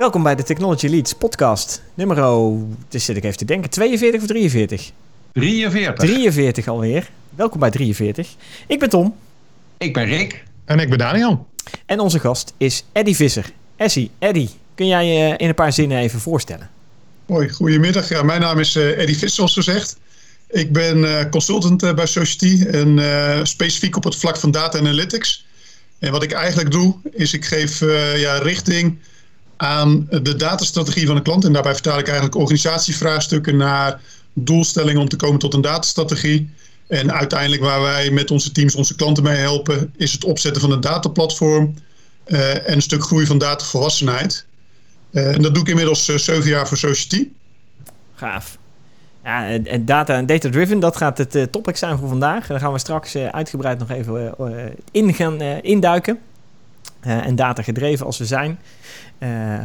Welkom bij de Technology Leads podcast. Nummer, dus zit ik even te denken, 42 of 43? 43. 43 alweer. Welkom bij 43. Ik ben Tom. Ik ben Rick. En ik ben Daniel. En onze gast is Eddie Visser. Essie, Eddie, kun jij je in een paar zinnen even voorstellen? Hoi, goedemiddag. Ja, mijn naam is uh, Eddie Visser, zoals gezegd. Ik ben uh, consultant uh, bij Society en specifiek op het vlak van data analytics. En wat ik eigenlijk doe, is ik geef ja, richting aan de datastrategie van een klant. En daarbij vertaal ik eigenlijk organisatievraagstukken naar doelstellingen om te komen tot een datastrategie. En uiteindelijk waar wij met onze teams onze klanten mee helpen, is het opzetten van een dataplatform uh, en een stuk groei van datavolwassenheid. Uh, en dat doe ik inmiddels uh, zeven jaar voor Society. Gaaf. Ja, data en data-driven, dat gaat het topic zijn voor vandaag. Daar gaan we straks uitgebreid nog even in gaan induiken. En data gedreven als we zijn.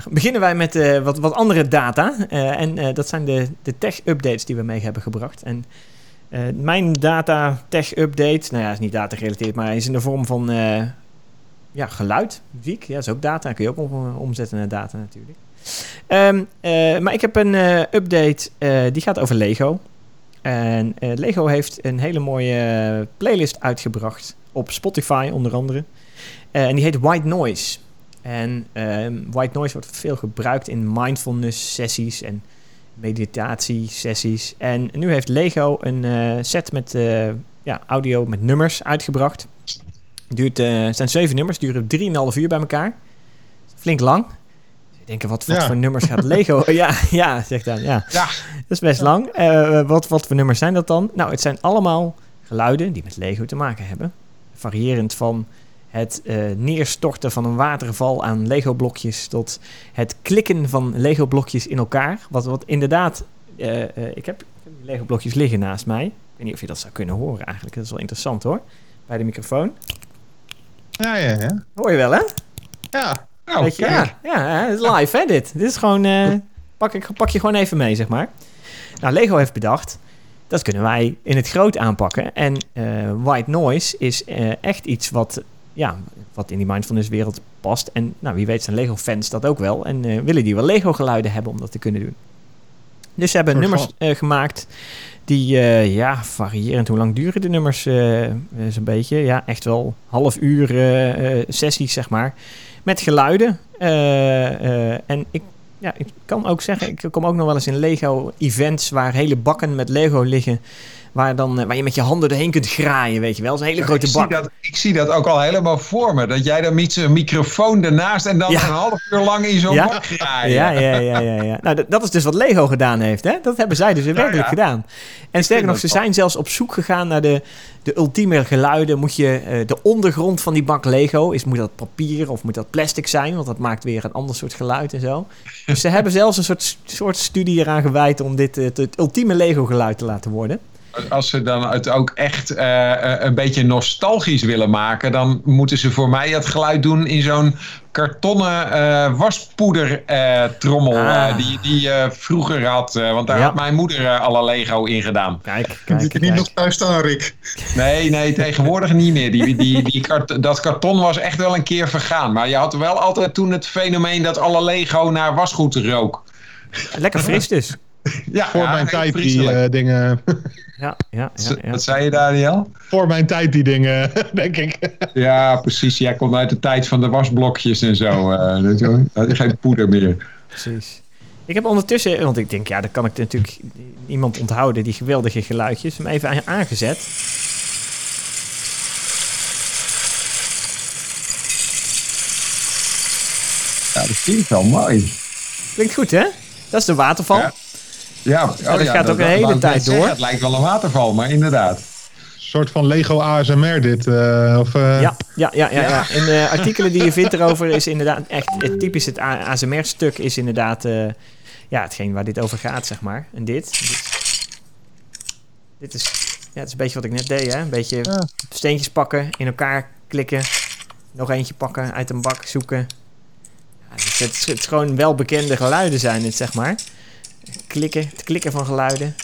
beginnen wij met wat, wat andere data. en dat zijn de, de tech-updates die we mee hebben gebracht. En mijn data tech-update, nou ja, is niet data gerelateerd, maar is in de vorm van ja, geluid, muziek. Ja, is ook data. Kun je ook om, omzetten naar data natuurlijk. Uh, maar ik heb een update die gaat over Lego. En Lego heeft een hele mooie playlist uitgebracht op Spotify onder andere. En die heet White Noise. En um, White Noise wordt veel gebruikt in mindfulness sessies en meditatie sessies. En nu heeft Lego een set met ja, audio met nummers uitgebracht. Duurt, uh, het zijn zeven nummers, duren 3,5 uur bij elkaar. Flink lang. Ik denk, wat, wat voor nummers gaat Lego? ja, ja, zegt dan. Ja. ja. Dat is best lang. Wat, wat voor nummers zijn dat dan? Nou, het zijn allemaal geluiden die met Lego te maken hebben. Variërend van het uh, neerstorten van een waterval aan Lego-blokjes tot het klikken van Lego-blokjes in elkaar. Wat, wat inderdaad, uh, ik heb Lego-blokjes liggen naast mij. Ik weet niet of je dat zou kunnen horen eigenlijk. Dat is wel interessant hoor. Bij de microfoon. Ja, ja, ja. Hoor je wel, hè? Ja. Oh, Weet je, ja, ja, het is live, hè, dit. Dit is gewoon... Uh, pak, ik, pak je gewoon even mee, zeg maar. Nou, Lego heeft bedacht... Dat kunnen wij in het groot aanpakken. En uh, white noise is uh, echt iets wat, ja, wat in die mindfulness wereld past. En nou, wie weet zijn Lego-fans dat ook wel. En willen die wel Lego-geluiden hebben om dat te kunnen doen. Dus ze hebben nummers gemaakt die, uh, ja, variërend. Hoe lang duren de nummers? Zo'n beetje, ja, echt wel half uur sessies, zeg maar. Met geluiden. en ik, ja, ik kan ook zeggen, ik kom ook nog wel eens in Lego-events waar hele bakken met Lego liggen. Waar, dan, eh, waar je met je handen erheen kunt graaien, weet je wel. Zo'n hele grote ik bak. Zie dat, ik zie dat ook al helemaal voor me. Dat jij dan met zo'n microfoon ernaast en dan een half uur lang in zo'n ja? bak graaien. Ja, ja, ja. ja, ja. Nou, dat, dat is dus wat Lego gedaan heeft. Hè? Dat hebben zij dus werkelijk gedaan. En sterker nog, ze zijn zelfs op zoek gegaan naar de, de ultieme geluiden. Moet je uh, de ondergrond van die bak Lego, is, moet dat papier of moet dat plastic zijn? Want dat maakt weer een ander soort geluid en zo. Dus ze hebben zelfs een soort, soort studie eraan gewijd om dit uh, het ultieme Lego geluid te laten worden als ze dan het ook echt uh, een beetje nostalgisch willen maken, dan moeten ze voor mij het geluid doen in zo'n kartonnen uh, waspoedertrommel ah. die, die je vroeger had. want daar ja. had mijn moeder alle Lego in gedaan. Kijk, kijk. Die niet nog thuis staan, Rick. Nee, nee, tegenwoordig niet meer. Die, die, die kart dat karton was echt wel een keer vergaan. Maar je had wel altijd toen het fenomeen dat alle Lego naar wasgoed rook. Lekker fris dus. Ja, voor ja, mijn tijd die uh, dingen. Ja, ja, ja, ja, Wat zei je, Daniel? Voor mijn tijd die dingen, denk ik. Ja, precies. Jij komt uit de tijd van de wasblokjes en zo. Uh, geen poeder meer. Precies. Ik heb ondertussen, want ik denk, ja, dan kan ik natuurlijk iemand onthouden, die geweldige geluidjes, hem even aangezet. Ja, dat klinkt wel mooi. Klinkt goed, hè? Dat is de waterval. Ja. Ja, oh, dat ja, gaat ook een hele tijd door. het lijkt wel een waterval, maar inderdaad. Een soort van Lego ASMR dit. Uh, of, uh... ja, ja, ja, ja, ja. In de artikelen die je vindt erover is inderdaad echt het typisch het ASMR-stuk is inderdaad uh, ja, hetgeen waar dit over gaat, zeg maar. En dit. Dit, dit is, ja, het is een beetje wat ik net deed, hè. Een beetje ja. steentjes pakken, in elkaar klikken. Nog eentje pakken, uit een bak zoeken. Ja, het, het, het, is gewoon welbekende geluiden zijn het, zeg maar klikken, het klikken van geluiden.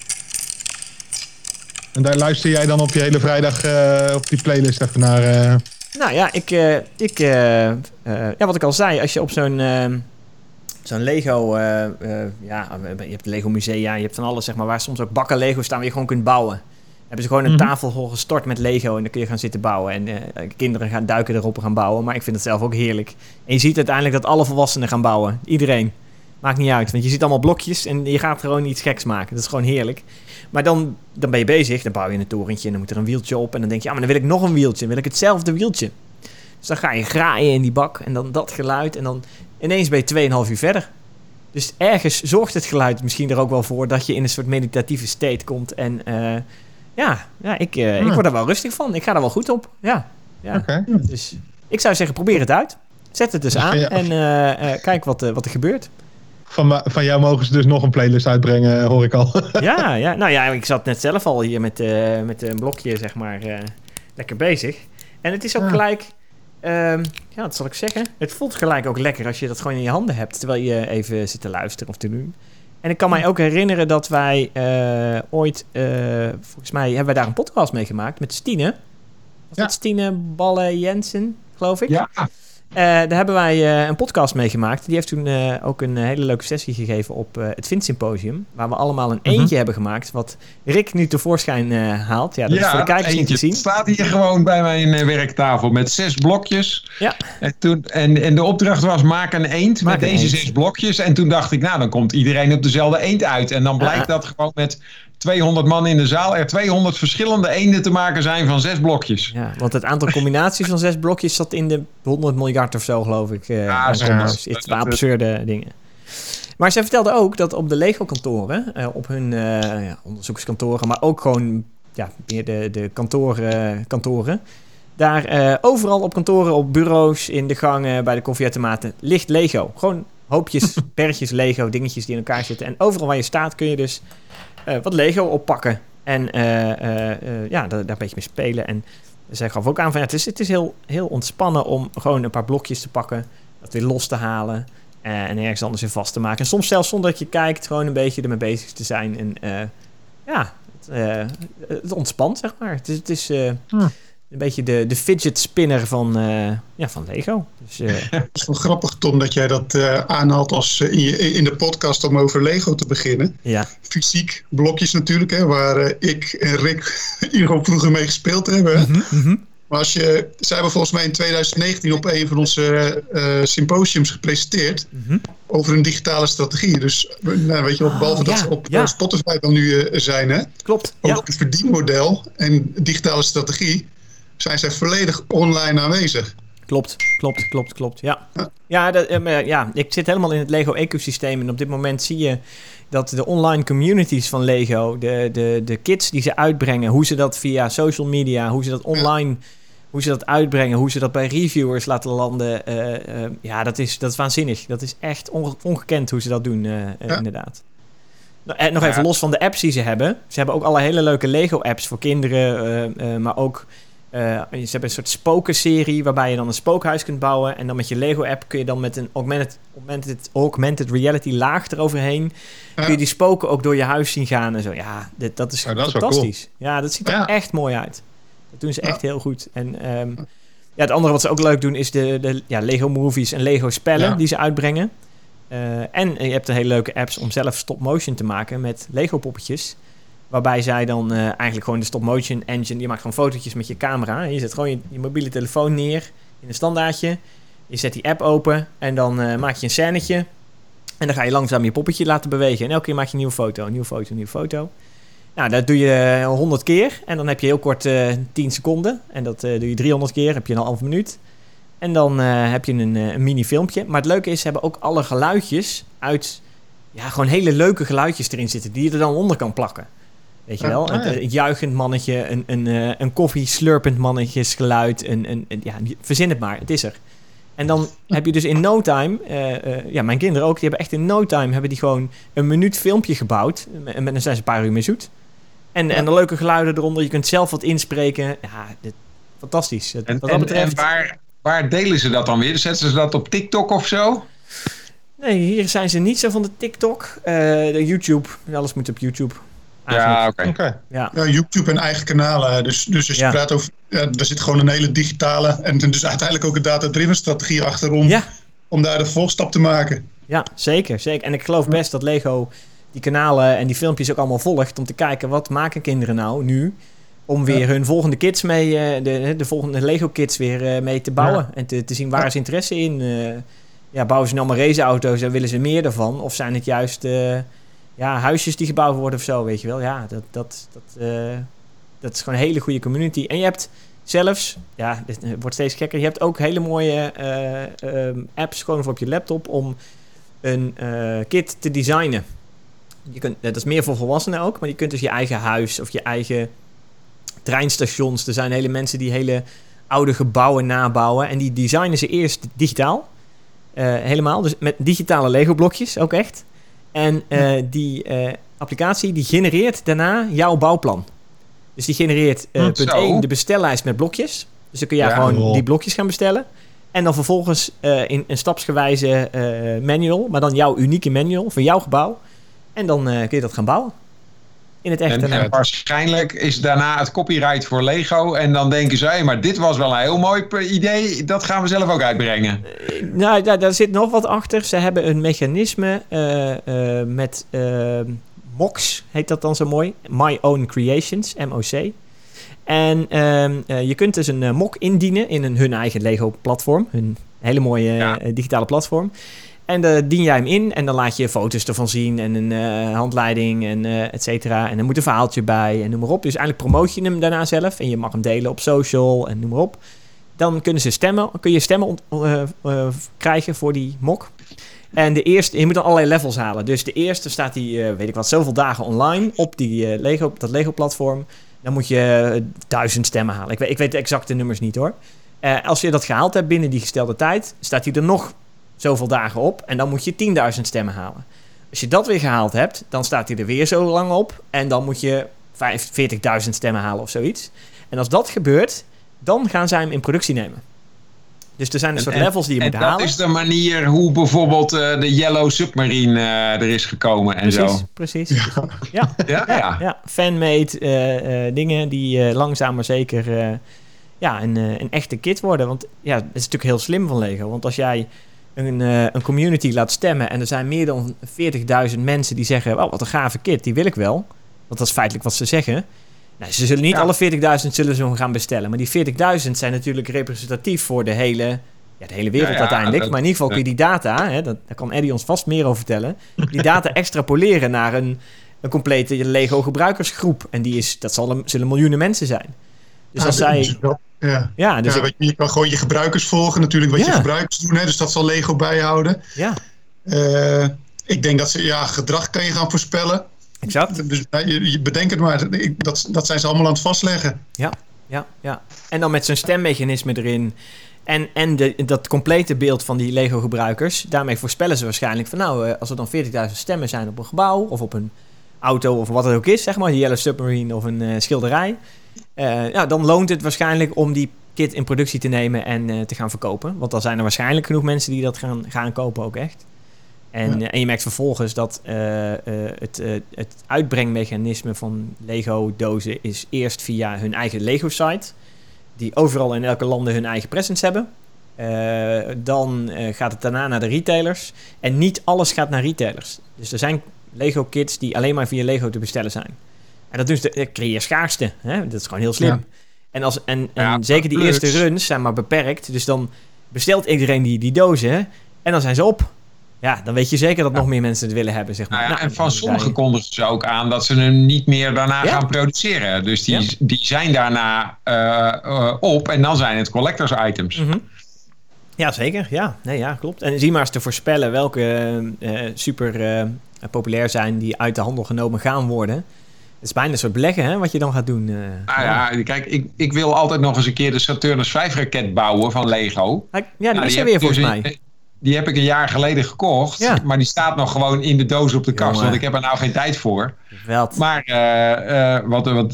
En daar luister jij dan op je hele vrijdag uh, op die playlist even naar? Uh... Nou ja, ik, uh, ik ja, wat ik al zei, als je op zo'n zo'n Lego, eh, eh, ja, je hebt Lego musea, je hebt van alles, zeg maar, waar soms ook bakken Lego staan waar je gewoon kunt bouwen. Hebben ze gewoon een Mhm. tafel gestort met Lego en dan kun je gaan zitten bouwen. En eh, kinderen gaan duiken erop en gaan bouwen, maar ik vind het zelf ook heerlijk. En je ziet uiteindelijk dat alle volwassenen gaan bouwen. Iedereen. Maakt niet uit, want je ziet allemaal blokjes en je gaat gewoon iets geks maken. Dat is gewoon heerlijk. Maar dan, dan ben je bezig, dan bouw je een torentje en dan moet er een wieltje op. En dan denk je, ja, maar dan wil ik nog een wieltje, dan wil ik hetzelfde wieltje. Dus dan ga je graaien in die bak en dan dat geluid en dan ineens ben je 2,5 uur verder. Dus ergens zorgt het geluid misschien er ook wel voor dat je in een soort meditatieve state komt. En eh, ja, ja, ik, eh, ik Ah. word er wel rustig van. Ik ga er wel goed op. Ja, ja. Dus ik zou zeggen, probeer het uit. Zet het dus aan Ja. en eh, kijk wat, wat er gebeurt. Van, van jou mogen ze dus nog een playlist uitbrengen, hoor ik al. Ja, ja, nou ja, ik zat net zelf al hier met, eh, met een blokje, zeg maar, eh, lekker bezig. En het is ook Ja. gelijk, ehm, ja, wat zal ik zeggen? Het voelt gelijk ook lekker als je dat gewoon in je handen hebt, terwijl je even zit te luisteren of te doen. En ik kan mij ook herinneren dat wij eh, ooit, eh, volgens mij hebben wij daar een podcast mee gemaakt met Stine. Was Ja. dat Stine Balle Jensen, geloof ik? Ja, Eh, daar hebben wij eh, een podcast mee gemaakt. Die heeft toen eh, ook een eh, hele leuke sessie gegeven op eh, het Vint Symposium. Waar we allemaal een Mhm. eentje hebben gemaakt. Wat Rick nu tevoorschijn eh, haalt. Ja, dat is voor de kijkers niet eentje. te zien. Het staat hier gewoon bij mijn eh, werktafel met zes blokjes. Ja. En, toen, en, en de opdracht was maak een eend Maak met een deze eend. zes blokjes. En toen dacht ik, nou dan komt iedereen op dezelfde eend uit. En dan blijkt dat gewoon met 200 man in de zaal er 200 verschillende eenden te maken zijn van zes blokjes. Ja, want het aantal combinaties van zes blokjes zat in de 100 miljard of zo, geloof ik. eh, Ja, Het dat- waren absurde dingen. Maar zij vertelde ook dat op de Lego-kantoren, eh, op hun eh, ja, onderzoekskantoren, maar ook gewoon ja, meer de, de kantoren, kantoren, daar eh, overal op kantoren, op bureaus, in de gangen, bij de koffieautomaten, ligt Lego. Gewoon hoopjes, bergjes Lego, dingetjes die in elkaar zitten. En overal waar je staat kun je dus wat Lego oppakken. En eh, eh, eh, ja, daar, daar een beetje mee spelen. En zij gaf ook aan van ja, het is, het is heel, heel ontspannen om gewoon een paar blokjes te pakken, dat weer los te halen eh, en ergens anders weer vast te maken. En soms zelfs zonder dat je kijkt, gewoon een beetje ermee bezig te zijn. En eh, ja, het, eh, het ontspant, zeg maar. Het is, het is eh, Hm. Een beetje de, de fidget spinner van, eh, ja, van Lego. Dus eh, Het is wel grappig, Tom, dat jij dat eh, aanhaalt als, in, je, in de podcast om over Lego te beginnen. ja, Fysiek, blokjes natuurlijk, hè, waar ik en Rick ieder geval vroeger mee gespeeld hebben. hè. Mhm. Maar als je, zij hebben volgens mij in 2019 op een van onze symposiums gepresenteerd Mhm. over een digitale strategie. Dus nou, weet je wat, Oh, behalve dat ja, ze op ja. Spotify dan nu zijn, hè, klopt. ook Ja. op het verdienmodel en digitale strategie, zijn zij volledig online aanwezig. Klopt, klopt, klopt, klopt. Ja, Ja. dat, eh, ja ik zit helemaal in het Lego-ecosysteem. En op dit moment zie je dat de online communities van Lego, de, de, de kits die ze uitbrengen, hoe ze dat via social media, hoe ze dat online, hoe ze dat uitbrengen, hoe ze dat bij reviewers laten landen. eh, eh, ja, dat is, dat is waanzinnig. Dat is echt onge- ongekend hoe ze dat doen, Ja. inderdaad. Nou, En nog Ja. even los van de apps die ze hebben. Ze hebben ook alle hele leuke Lego-apps voor kinderen, maar ook eh, ze hebben een soort spokenserie waarbij je dan een spookhuis kunt bouwen. En dan met je Lego-app kun je dan met een augmented, augmented, augmented reality laag eroverheen. Ja. Kun je die spoken ook door je huis zien gaan en zo. Ja, dit, dat is Ja, dat is fantastisch. Ja, dat ziet er Ja. echt mooi uit. Dat doen ze echt heel goed. En ehm, ja, het andere wat ze ook leuk doen is de, de ja, Lego movies en Lego spellen Ja. die ze uitbrengen. Eh, en je hebt een hele leuke apps om zelf stop-motion te maken met Lego poppetjes. Waarbij zij dan eh, eigenlijk gewoon de stop-motion engine... Je maakt gewoon fotootjes met je camera. Je zet gewoon je, mobiele telefoon neer in een standaardje. Je zet die app open en dan eh, maak je een scènetje. En dan ga je langzaam je poppetje laten bewegen. En elke keer maak je een nieuwe foto, een nieuwe foto, een nieuwe foto. Nou, dat doe je 100 keer. En dan heb je heel kort eh 10 seconden. En dat eh, doe je 300 keer, heb je een half minuut. En dan eh, heb je een, eh, een mini filmpje. Maar het leuke is, ze hebben ook alle geluidjes uit... Ja, gewoon hele leuke geluidjes erin zitten... die je er dan onder kan plakken. Weet je wel? ah, ja. eh, het juichend mannetje, een, een, eh, een koffie slurpend mannetjesgeluid. Een, een, een- ja, verzin het maar, het is er. En dan heb je dus in no time... eh, eh, ja, mijn kinderen ook, die hebben echt in no time... hebben die gewoon een minuut filmpje gebouwd. En dan zijn ze een paar uur mee zoet. En, Ja. en de leuke geluiden eronder. Je kunt zelf wat inspreken. Ja, dit, fantastisch. En, wat dat betreft... en waar, waar delen ze dat dan weer? Zetten ze dat op TikTok of zo? Nee, hier zijn ze niet zo van de TikTok. De YouTube. Alles moet op YouTube. Ja, oké. Ja. Ja, YouTube en eigen kanalen. Dus, dus als je Ja. praat over. Ja, er zit gewoon een hele digitale. En dus uiteindelijk ook een data-driven strategie achterom. Ja. Om daar de volgstap te maken. Ja, zeker, zeker. En ik geloof best dat Lego die kanalen en die filmpjes ook allemaal volgt om te kijken wat maken kinderen nou nu om weer hun volgende kits mee, eh, de, de volgende Lego kits weer eh, mee te bouwen en te, te zien waar Ja. is interesse in. Eh, ja, bouwen ze nou maar raceauto's en willen ze meer ervan? Of zijn het juist eh, ja, huisjes die gebouwd worden of zo, weet je wel? Ja, dat, dat, dat, eh, dat is gewoon een hele goede community. En je hebt zelfs, ja, dit wordt steeds gekker, je hebt ook hele mooie eh, ehm, apps gewoon voor op je laptop om een eh, kit te designen. Je kunt, dat is meer voor volwassenen ook, maar je kunt dus je eigen huis of je eigen treinstations. Er zijn hele mensen die hele oude gebouwen nabouwen en die designen ze eerst digitaal. Eh, helemaal, dus met digitale Lego-blokjes ook echt. En eh, die eh, applicatie die genereert daarna jouw bouwplan. Dus die genereert eh, Hm, punt zo. 1 de bestellijst met blokjes. Dus dan kun je Ja, gewoon die blokjes gaan bestellen. En dan vervolgens eh, in een stapsgewijze eh, manual, maar dan jouw unieke manual voor jouw gebouw. En dan eh, kun je dat gaan bouwen. In het echt. En, waarschijnlijk is daarna het copyright voor Lego. En dan denken ze, maar dit was wel een heel mooi idee. Dat gaan we zelf ook uitbrengen. Nou, daar, daar zit nog wat achter. Ze hebben een mechanisme eh, eh, met eh, MOX, heet dat dan zo mooi. My Own Creations, MOC. En ehm, eh, je kunt dus een mock indienen in een, hun eigen Lego-platform. Hun hele mooie Ja. digitale platform. En dan dien jij hem in en dan laat je foto's ervan zien en een eh, handleiding en eh et cetera. En er moet een verhaaltje bij en noem maar op. Dus eigenlijk promoot je hem daarna zelf en je mag hem delen op social en noem maar op. Dan kunnen ze stemmen, kun je stemmen eh, krijgen voor die mok. En de eerste, je moet dan allerlei levels halen. Dus de eerste staat die, weet ik wat, zoveel dagen online op die, Lego, dat Lego-platform. Dan moet je duizend stemmen halen. Ik weet, ik weet de exacte nummers niet hoor. Als je dat gehaald hebt binnen die gestelde tijd, staat hij er nog zoveel dagen op. En dan moet je 10.000 stemmen halen. Als je dat weer gehaald hebt, dan staat hij er weer zo lang op. En dan moet je vijf- 40.000 stemmen halen of zoiets. En als dat gebeurt, dan gaan zij hem in productie nemen. Dus er zijn een En- soort en- levels die je En moet dat halen. is de manier hoe bijvoorbeeld eh, de Yellow Submarine eh, er is gekomen en precies, zo. precies. Ja. Ja, Ja, ja. ja, fanmade eh, eh, dingen die eh, langzaam maar zeker eh, ja, een, eh, een echte kit worden. Want ja, dat is natuurlijk heel slim van Lego. Want als jij een, eh, een community laat stemmen en er zijn meer dan 40.000 mensen die zeggen: Oh, wat een gave kit, die wil ik wel. Want dat is feitelijk wat ze zeggen. Nou, ze zullen niet Ja. alle 40.000 zullen ze gaan bestellen. Maar die 40.000 zijn natuurlijk representatief voor de hele, ja, de hele wereld Ja, uiteindelijk. dat- maar in ieder geval kun je die data, hè, dat, daar kan Eddie ons vast meer over vertellen. Die data extrapoleren naar een, een complete Lego gebruikersgroep. En die is, dat zal, zullen miljoenen mensen zijn. Dus Ja, als zij... ja. Ja, dus ja, ik- je, kan gewoon je gebruikers volgen, natuurlijk, wat Ja. je gebruikers doen. Hè, dus dat zal Lego bijhouden. ja, Eh, ik denk dat ze, ja, gedrag kan je gaan voorspellen. exact. Dus ja, je, je bedenkt het maar. Dat, dat zijn ze allemaal aan het vastleggen. Ja, ja. En dan met zo'n stemmechanisme erin. En, en de, dat complete beeld van die Lego-gebruikers. Daarmee voorspellen ze waarschijnlijk van... nou, eh, als er dan 40.000 stemmen zijn op een gebouw... of op een auto of wat het ook is, zeg maar... een Yellow Submarine of een eh, schilderij... eh, ja, dan loont het waarschijnlijk om die kit in productie te nemen en eh, te gaan verkopen. Want dan zijn er waarschijnlijk genoeg mensen die dat gaan, gaan kopen ook echt. En, Ja. eh, en je merkt vervolgens dat het, het uitbrengmechanisme van Lego-dozen is eerst via hun eigen Lego-site, die overal in elke landen hun eigen presence hebben. Dan gaat het daarna naar de retailers. En niet alles gaat naar retailers. Dus er zijn Lego-kits die alleen maar via Lego te bestellen zijn. En dat doen ze, eh, creëer schaarste. Hè? Dat is gewoon heel slim. Ja. En, als, en, en Ja, zeker die plus- eerste runs zijn maar beperkt. Dus dan bestelt iedereen die, die dozen. En dan zijn ze op. Ja, dan weet je zeker dat nog meer mensen het willen hebben, zeg maar. Nou ja, Nou, en van sommigen kondigen ze ook aan dat ze hem niet meer daarna Ja. gaan produceren. Dus die, Ja. die zijn daarna eh, eh, op en dan zijn het collectors items. Mhm. Ja, zeker. Ja, nee, ja, klopt. En zie maar eens te voorspellen welke eh, super eh, populair zijn die uit de handel genomen gaan worden. Het is bijna een soort beleggen, hè, wat je dan gaat doen. eh. Nou ja, kijk, ik, ik wil altijd nog eens een keer de Saturnus 5 raket bouwen van Lego. Ja, die Nou, is er heb weer dus volgens mij. Die heb ik een jaar geleden gekocht. Ja. Maar die staat nog gewoon in de doos op de kast. Jongen. Want ik heb er nou geen tijd voor. Maar, eh, eh, wat, wat,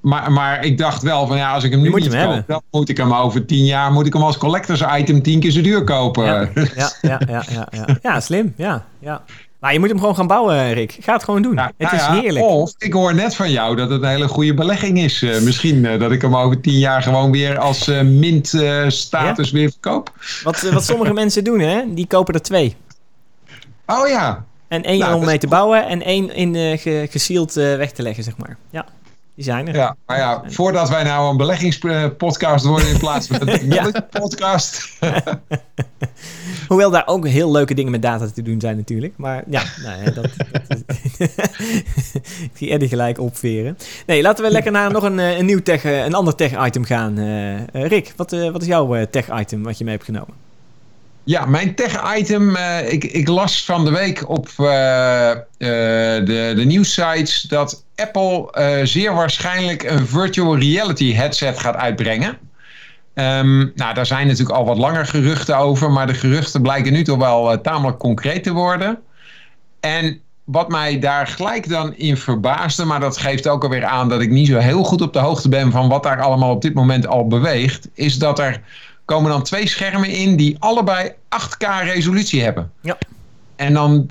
maar, maar ik dacht wel van ja, als ik hem nu moet niet hem koop, hebben. dan moet ik hem over tien jaar moet ik hem als collectors item tien keer zo duur kopen. Ja, ja, ja, ja, ja, ja. ja, slim. Ja, ja. Maar je moet hem gewoon gaan bouwen, Rick. Ga het gewoon doen. Het nou is ja, heerlijk. Of ik hoor net van jou dat het een hele goede belegging is. Eh, misschien eh, dat ik hem over tien jaar gewoon weer als eh, mint eh, status weer verkoop. Wat, wat sommige mensen doen, hè, die kopen er twee. Oh ja. En één Nou, om mee te bouwen en één in ge, gesield weg te leggen, zeg maar. Ja, die zijn er. Ja, maar ja, voordat wij nou een beleggingspodcast worden in plaats van een Ja. podcast. Hoewel daar ook heel leuke dingen met data te doen zijn natuurlijk. Maar ja, nou ja dat, dat ik zie Eddie gelijk opveren. Nee, laten we lekker naar nog een, eh, een nieuw tech, eh, een ander tech-item gaan. Eh, Rick, wat, wat is jouw tech-item wat je mee hebt genomen? Ja, mijn tech-item. ik, ik las van de week op de, de nieuwssites dat Apple eh, zeer waarschijnlijk een virtual reality headset gaat uitbrengen. Ehm, nou, daar zijn natuurlijk al wat langer geruchten over, maar de geruchten blijken nu toch wel eh, tamelijk concreet te worden. En wat mij daar gelijk dan in verbaasde, maar dat geeft ook alweer aan dat ik niet zo heel goed op de hoogte ben van wat daar allemaal op dit moment al beweegt, is dat er komen dan twee schermen in die allebei 8K resolutie hebben. Ja. En dan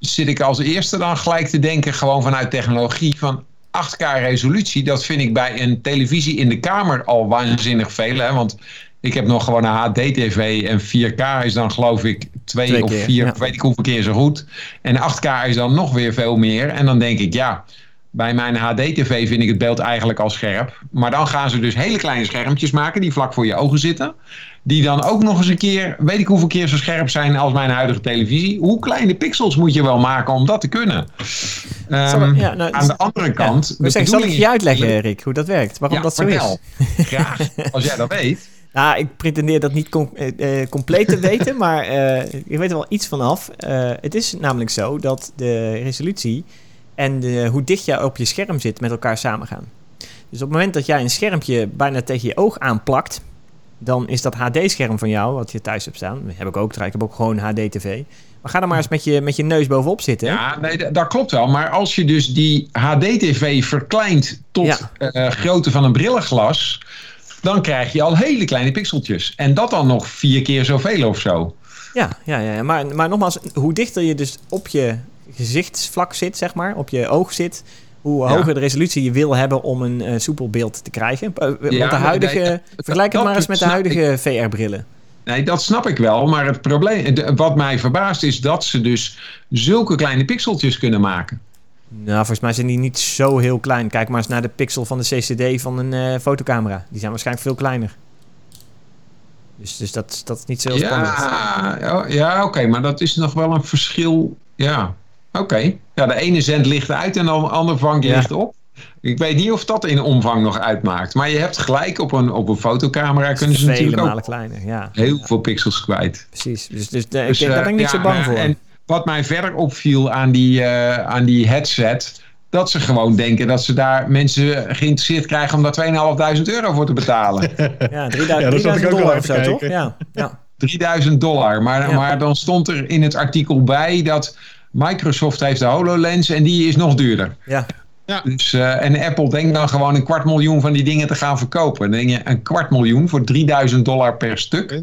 zit ik als eerste dan gelijk te denken, gewoon vanuit technologie, van 8K resolutie. Dat vind ik bij een televisie in de kamer al waanzinnig veel. Hè? Want ik heb nog gewoon een HD-TV en 4K is dan geloof ik twee, Twee of keer, vier, ja. weet ik hoeveel keer zo goed. En 8K is dan nog weer veel meer. En dan denk ik, ja, bij mijn HD-TV vind ik het beeld eigenlijk al scherp. Maar dan gaan ze dus hele kleine schermpjes maken die vlak voor je ogen zitten. Die dan ook nog eens een keer, weet ik hoeveel keer zo scherp zijn als mijn huidige televisie. Hoe kleine pixels moet je wel maken om dat te kunnen? Ehm, ja, nou, aan de andere kant. Ja. de zeg, zal ik je uitleggen, Rick, hoe dat werkt? Waarom Ja, dat zo vertel. is? Graag, als jij dat weet. Nou, ik pretendeer dat niet com- eh, eh, compleet te weten, maar eh, ik weet er wel iets vanaf. Het is namelijk zo dat de resolutie en de, hoe dicht jij op je scherm zit met elkaar samengaan. Dus op het moment dat jij een schermpje bijna tegen je oog aanplakt, dan is dat HD-scherm van jou, wat je thuis hebt staan, heb ik ook, ik heb ook gewoon HD-tv. Maar ga er maar eens met je, met je neus bovenop zitten. Ja, nee, dat klopt wel. Maar als je dus die HD-TV verkleint tot Ja. eh, grootte van een brillenglas, dan krijg je al hele kleine pixeltjes. En dat dan nog vier keer zoveel of zo. Ja, ja, ja, ja. Maar, maar nogmaals, hoe dichter je dus op je gezichtsvlak zit, zeg maar, op je oog zit, hoe Ja. hoger de resolutie je wil hebben om een eh, soepel beeld te krijgen. Eh, Want de huidige, nee, dat- vergelijk het maar eens met de huidige VR-brillen. Nee, dat snap ik wel. Maar het probleem, de- wat mij verbaast is dat ze dus zulke kleine pixeltjes kunnen maken. Nou, volgens mij zijn die niet zo heel klein. Kijk maar eens naar de pixel van de CCD van een eh, fotocamera. Die zijn waarschijnlijk veel kleiner. Dus, dus dat, dat is niet zo heel spannend. Ja, ja, ja oké, maar dat is nog wel een verschil. Ja, oké. Ja, de ene zendt licht uit en de andere vangt Ja. licht op. Ik weet niet of dat in omvang nog uitmaakt. Maar je hebt gelijk op een, op een fotocamera kunnen ze natuurlijk ook kleiner, ja. heel Ja, veel pixels kwijt. Precies. Dus, dus eh, Dus, ik, daar eh, ben ik niet ja, zo bang voor. En wat mij verder opviel aan die, eh, aan die headset... dat ze gewoon denken dat ze daar mensen geïnteresseerd krijgen... om daar 2.500 euro voor te betalen. Ja, 3000, Ja, daar zat ik 3000 ook dollar al of zo, even toch? kijken. Ja, ja. 3000 dollar. Maar, Ja. maar dan stond er in het artikel bij dat Microsoft heeft de HoloLens en die is nog duurder. ja. Dus, eh, en Apple denkt dan gewoon een kwart miljoen van die dingen te gaan verkopen. Dan denk je, een kwart miljoen voor 3000 dollar per stuk.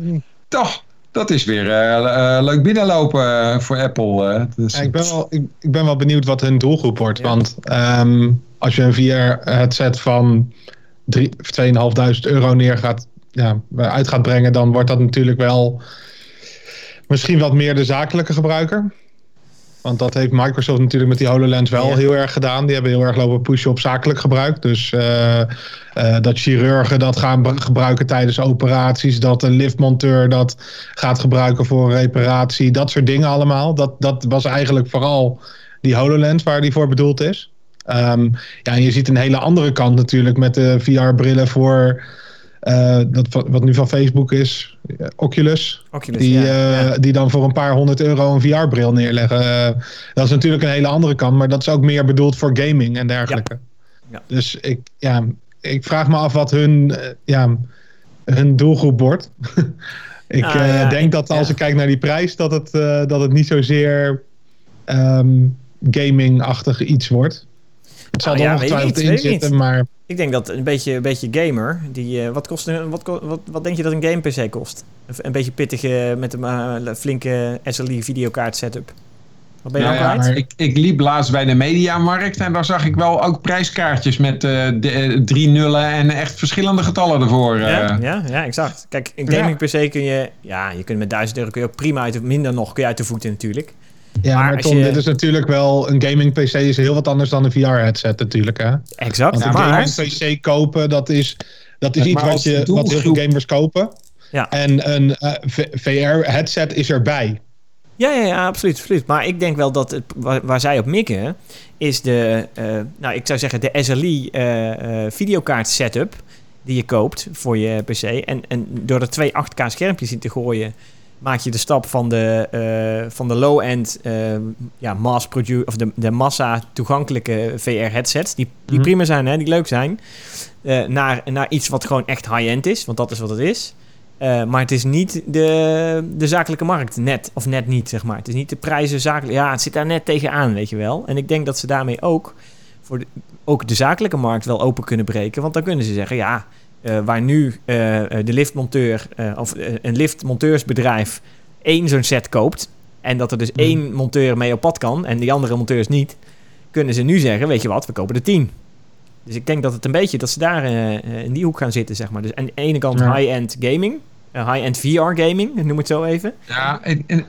Toch, dat is weer eh, eh, leuk binnenlopen voor Apple. Dus, Ja, ik, ben wel, ik, ik ben wel benieuwd wat hun doelgroep wordt. Ja. Want ehm, als je een VR-headset van drie- 2.500 euro neer gaat, ja, uit gaat brengen, dan wordt dat natuurlijk wel misschien wat meer de zakelijke gebruiker. Want dat heeft Microsoft natuurlijk met die HoloLens wel Ja. heel erg gedaan. Die hebben heel erg lopen pushen op zakelijk gebruik. Dus eh, eh, dat chirurgen dat gaan gebruiken tijdens operaties. Dat een liftmonteur dat gaat gebruiken voor reparatie. Dat soort dingen allemaal. Dat, dat was eigenlijk vooral die HoloLens waar die voor bedoeld is. Ehm, ja, en je ziet een hele andere kant natuurlijk met de VR-brillen voor... eh, dat, wat nu van Facebook is, Oculus. Oculus, Die, ja, eh, ja. die dan voor een paar honderd euro een VR-bril neerleggen. Eh, dat is natuurlijk een hele andere kant, maar dat is ook meer bedoeld voor gaming en dergelijke. Ja. Dus ik, ja, ik vraag me af wat hun, eh, ja, hun doelgroep wordt. ik Nou, eh, ja, denk ik- dat als ik kijk naar die prijs, dat het, eh, dat het niet zozeer ehm, gaming-achtig iets wordt. Het zal Nou ja, weet ik ongetwijfeld niet, in zitten, maar Ik denk dat een beetje, een beetje gamer, die, eh, wat, kost een, wat, wat, wat denk je dat een game PC kost? Een, een beetje pittige, met een eh, flinke SLI videokaart setup. Wat ben je Nou ja, ik, ik liep laatst bij de Mediamarkt en daar zag ik wel ook prijskaartjes met eh, de, drie nullen en echt verschillende getallen ervoor. eh. Ja, ja, ja, exact. Kijk, een gaming PC kun je, ja, je kunt met 1000 euro kun je ook prima uit, de- minder nog kun je uit de voeten natuurlijk. Ja, Maar maar, Tom, je- dit is natuurlijk wel... Een gaming PC is heel wat anders dan een VR-headset natuurlijk, hè? Exact. Want een maar, gaming PC kopen, dat is, dat is iets maar wat, je, wat heel veel gamers kopen. Ja. En een eh, VR-headset is erbij. Ja, ja, ja, absoluut, absoluut. Maar ik denk wel dat het, waar, waar zij op mikken, is de, eh, nou, ik zou zeggen, de SLI eh, eh, videokaart setup die je koopt voor je PC. En, en door er twee 8K schermpjes in te gooien, maak je de stap van de, eh, van de low-end eh, ja, mass produ- of de, de massa toegankelijke VR headsets, die, die Mhm. prima zijn, hè, die leuk zijn, eh, naar, naar iets wat gewoon echt high-end is, want dat is wat het is. Maar het is niet de, de zakelijke markt net, of net niet, zeg maar. Het is niet de prijzen zakelijk. Ja, het zit daar net tegenaan, weet je wel. En ik denk dat ze daarmee ook voor de, ook de zakelijke markt wel open kunnen breken. Want dan kunnen ze zeggen, ja, eh, waar nu eh, de liftmonteur eh, of een liftmonteursbedrijf één zo'n set koopt. En dat er dus Mhm. één monteur mee op pad kan en die andere monteurs niet. Kunnen ze nu zeggen, weet je wat, we kopen er tien. Dus ik denk dat het een beetje dat ze daar in die hoek gaan zitten, zeg maar. Dus aan de ene kant Ja. high-end gaming, high-end VR gaming, noem het zo even. Ja, en, en-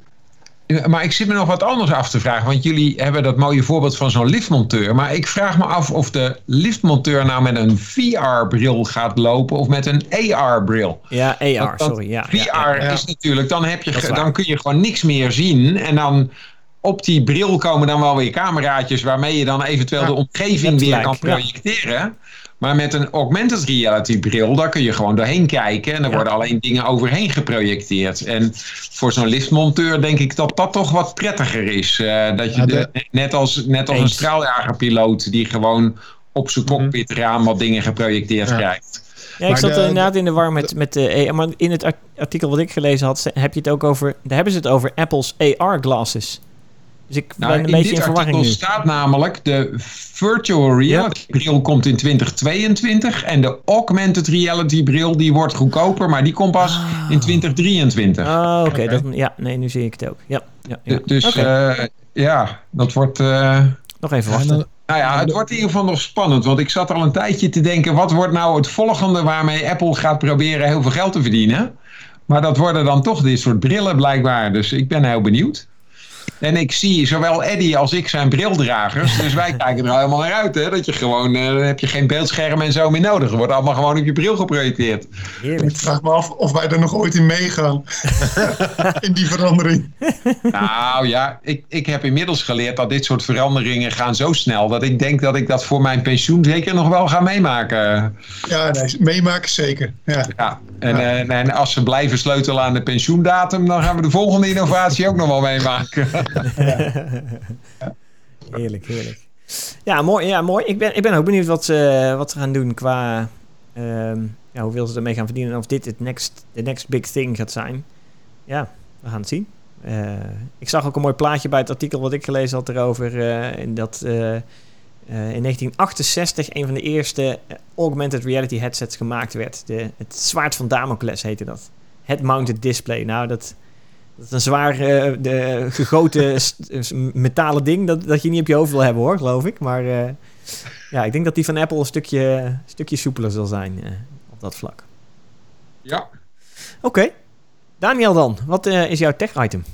maar ik zit me nog wat anders af te vragen. Want jullie hebben dat mooie voorbeeld van zo'n liftmonteur. Maar ik vraag me af of de liftmonteur nou met een VR-bril gaat lopen of met een AR-bril. Ja, AR, Want sorry. Ja, VR ja, ja. is natuurlijk, dan, heb je, dan kun je gewoon niks meer zien. En dan op die bril komen dan wel weer cameraatjes waarmee je dan eventueel de omgeving weer kan projecteren. Maar met een augmented reality bril, daar kun je gewoon doorheen kijken. En er Ja. worden alleen dingen overheen geprojecteerd. En voor zo'n liftmonteur denk ik dat dat toch wat prettiger is. Eh, dat je Ja, de- net als, net als een straaljagerpiloot die gewoon op zijn Mhm. cockpitraam wat dingen geprojecteerd Ja. krijgt. Ja, ik Maar zat de- er inderdaad in de war met, met de AR. Maar in het art- artikel wat ik gelezen had, heb je het ook over. Daar hebben ze het over Apple's AR-glasses. Dus ik Nou, ben een in beetje dit in verwarring artikel nu. staat namelijk de virtual reality bril komt in 2022 en de augmented reality bril die wordt goedkoper, maar die komt pas in 2023. Oh, oké. Oké. dat- Ja, nee, nu zie ik het ook. Ja, ja, Dus eh, ja, dat wordt. eh, nog even En wachten. nou ja, het wordt in ieder geval nog spannend. Want ik zat al een tijdje te denken: wat wordt nou het volgende waarmee Apple gaat proberen heel veel geld te verdienen? Maar dat worden dan toch dit soort brillen blijkbaar. Dus ik ben heel benieuwd. En ik zie zowel Eddie als ik zijn brildragers. Dus wij kijken er helemaal naar uit. Hè? Dat je gewoon, eh, dan heb je geen beeldscherm en zo meer nodig. Het wordt allemaal gewoon op je bril geprojecteerd. Heerlijk. Ik vraag me af of wij er nog ooit in meegaan. in die verandering. Nou ja, ik, ik heb inmiddels geleerd dat dit soort veranderingen gaan zo snel. Dat ik denk dat ik dat voor mijn pensioen zeker nog wel ga meemaken. Ja, nee, meemaken zeker. Ja. Ja, en, eh, en als ze blijven sleutelen aan de pensioendatum, dan gaan we de volgende innovatie ook nog wel meemaken. Heerlijk, heerlijk. Ja, mooi. Ja, mooi. Ik, ben, ik ben ook benieuwd wat ze, wat ze gaan doen qua... ehm, ja, hoeveel ze ermee gaan verdienen. En of dit het next, next big thing gaat zijn. Ja, we gaan het zien. Eh, ik zag ook een mooi plaatje bij het artikel wat ik gelezen had erover. eh, in dat eh, in 1968 een van de eerste augmented reality headsets gemaakt werd. De, het zwaard van Damocles heette dat. Head-mounted display. Nou, dat, dat is een zwaar eh, de, gegoten metalen ding dat, dat je niet op je hoofd wil hebben hoor, geloof ik. Maar eh, ja, ik denk dat die van Apple een stukje, stukje soepeler zal zijn eh, op dat vlak. Ja. Oké. Daniel dan, wat eh, is jouw tech-item?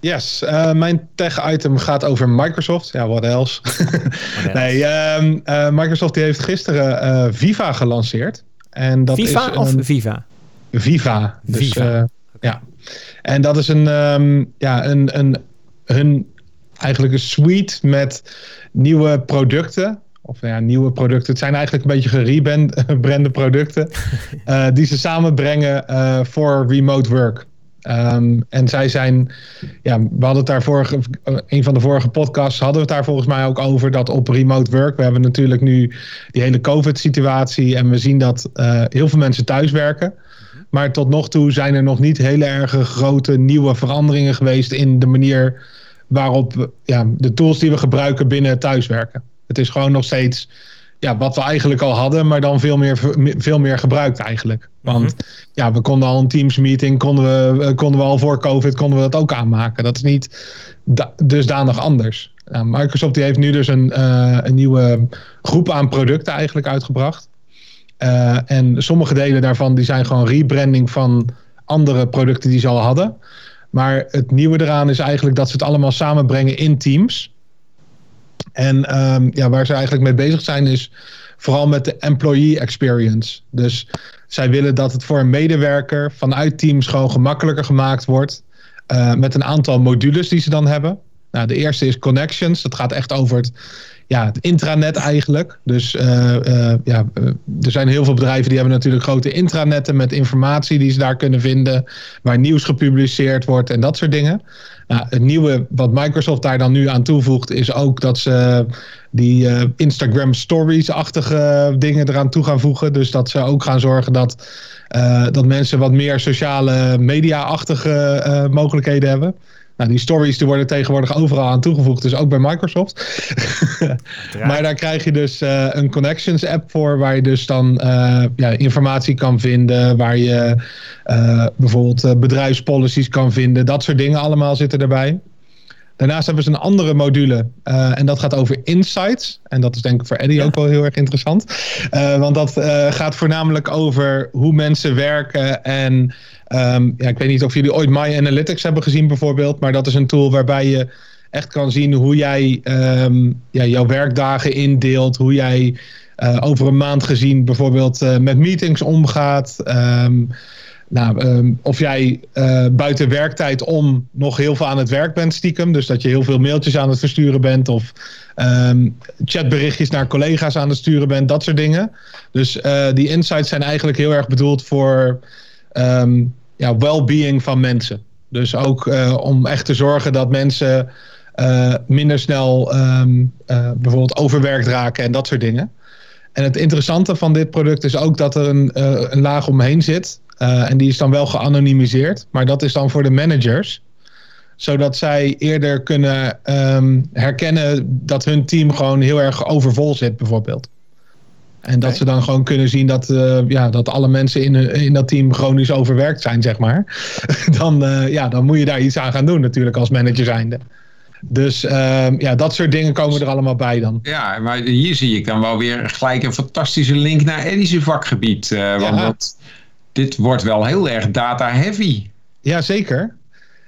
Yes, eh, mijn tech-item gaat over Microsoft. Ja, what else? nee, ehm, eh, Microsoft die heeft gisteren eh, Viva gelanceerd. En dat FIFA is of een- Viva? Viva. Dus, Viva. Ja. En dat is een, ehm, ja, een, een, hun eigenlijk een suite met nieuwe producten. Of ja, nieuwe producten. Het zijn eigenlijk een beetje gerebrande producten. eh, die ze samenbrengen eh, voor remote work. Ehm, en zij zijn, ja, we hadden het daar vorige, eh, een van de vorige podcasts hadden we het daar volgens mij ook over dat op remote work. We hebben natuurlijk nu die hele COVID-situatie en we zien dat heel veel mensen thuiswerken. Maar tot nog toe zijn er nog niet hele erge grote nieuwe veranderingen geweest in de manier waarop ja, de tools die we gebruiken binnen thuiswerken. Het is gewoon nog steeds ja, wat we eigenlijk al hadden, maar dan veel meer, veel meer gebruikt eigenlijk. Want ja, we konden al een Teams meeting, konden we, konden we al voor COVID, konden we dat ook aanmaken. Dat is niet da- dusdanig anders. Nou, Microsoft die heeft nu dus een, eh, een nieuwe groep aan producten eigenlijk uitgebracht. Eh, en sommige delen daarvan die zijn gewoon rebranding van andere producten die ze al hadden. Maar het nieuwe eraan is eigenlijk dat ze het allemaal samenbrengen in teams. En ehm, ja, waar ze eigenlijk mee bezig zijn is vooral met de employee experience. Dus zij willen dat het voor een medewerker vanuit teams gewoon gemakkelijker gemaakt wordt. Uh, met een aantal modules die ze dan hebben. Nou, de eerste is Connections. Dat gaat echt over het, ja, het intranet eigenlijk. Dus uh, uh, ja, er zijn heel veel bedrijven die hebben natuurlijk grote intranetten met informatie die ze daar kunnen vinden. Waar nieuws gepubliceerd wordt en dat soort dingen. Nou, het nieuwe wat Microsoft daar dan nu aan toevoegt is ook dat ze die Instagram stories-achtige dingen eraan toe gaan voegen. Dus dat ze ook gaan zorgen dat, dat mensen wat meer sociale media-achtige mogelijkheden hebben. Nou, die stories die worden tegenwoordig overal aan toegevoegd, dus ook bij Microsoft. maar daar krijg je dus uh, een Connections app voor, waar je dus dan uh, ja, informatie kan vinden, waar je uh, bijvoorbeeld bedrijfspolicies kan vinden. Dat soort dingen allemaal zitten erbij. Daarnaast hebben ze een andere module uh, en dat gaat over insights. En dat is denk ik voor Eddie ja. ook wel heel erg interessant. Uh, want dat uh, gaat voornamelijk over hoe mensen werken. En um, ja, ik weet niet of jullie ooit My Analytics hebben gezien bijvoorbeeld. Maar dat is een tool waarbij je echt kan zien hoe jij um, ja, jouw werkdagen indeelt. Hoe jij over een maand gezien bijvoorbeeld met meetings omgaat. Um, nou, um, of jij uh, buiten werktijd om nog heel veel aan het werk bent stiekem. Dus dat je heel veel mailtjes aan het versturen bent. Of um, chatberichtjes naar collega's aan het sturen bent. Dat soort dingen. Dus uh, die insights zijn eigenlijk heel erg bedoeld voor um, ja, well-being van mensen. Dus ook uh, om echt te zorgen dat mensen minder snel bijvoorbeeld overwerkt raken en dat soort dingen. En het interessante van dit product is ook dat er een, een laag omheen zit. Uh, en die is dan wel geanonimiseerd. Maar dat is dan voor de managers. Zodat zij eerder kunnen um, herkennen dat hun team gewoon heel erg overvol zit, bijvoorbeeld. En dat okay. ze dan gewoon kunnen zien dat, uh, ja, dat alle mensen in, in dat team chronisch overwerkt zijn, zeg maar. dan, uh, ja, dan moet je daar iets aan gaan doen, natuurlijk, als manager zijnde. Dus uh, ja, dat soort dingen komen er allemaal bij dan. Ja, maar hier zie ik dan wel weer gelijk een fantastische link naar Eddie's vakgebied. Want ja. dat, dit wordt wel heel erg data-heavy. Ja, zeker.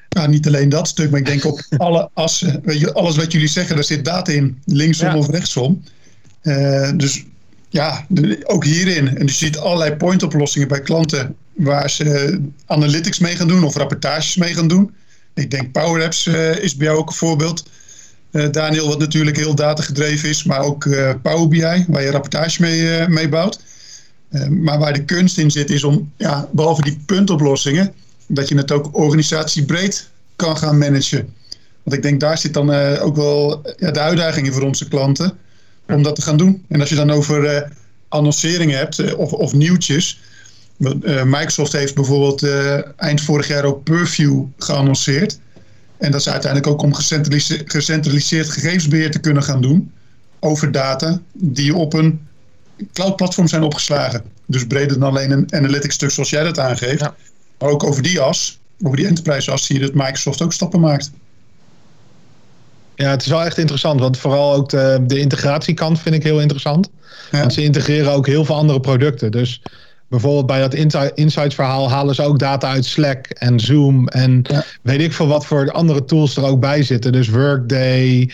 Nou, niet alleen dat stuk, maar ik denk op alle assen. Weet je, alles wat jullie zeggen, daar zit data in. Linksom ja. of rechtsom. Uh, dus ja, ook hierin. En je ziet allerlei point-oplossingen bij klanten waar ze analytics mee gaan doen of rapportages mee gaan doen. Ik denk Power Apps uh, is bij jou ook een voorbeeld. Uh, Daniel, wat natuurlijk heel datagedreven is, maar ook Power BI, waar je rapportage mee, mee bouwt. Uh, maar waar de kunst in zit is om, ja, behalve die puntoplossingen, dat je het ook organisatiebreed kan gaan managen. Want ik denk daar zit dan uh, ook wel ja, de uitdagingen voor onze klanten om dat te gaan doen. En als je dan over uh, annonceringen hebt of, of nieuwtjes. Microsoft heeft bijvoorbeeld eind vorig jaar ook Purview geannonceerd. En dat is uiteindelijk ook om gecentraliseerd, gecentraliseerd gegevensbeheer te kunnen gaan doen over data die op een cloud-platforms zijn opgeslagen. Dus breder dan alleen een analytics stuk zoals jij dat aangeeft. Ja. Maar ook over die as, over die enterprise as, zie je dat Microsoft ook stappen maakt. Ja, het is wel echt interessant, want vooral ook de, de integratiekant vind ik heel interessant. Ja. Want ze integreren ook heel veel andere producten. Dus bijvoorbeeld bij dat Insights verhaal halen ze ook data uit Slack en Zoom en ja. weet ik veel wat voor andere tools er ook bij zitten. Dus Workday,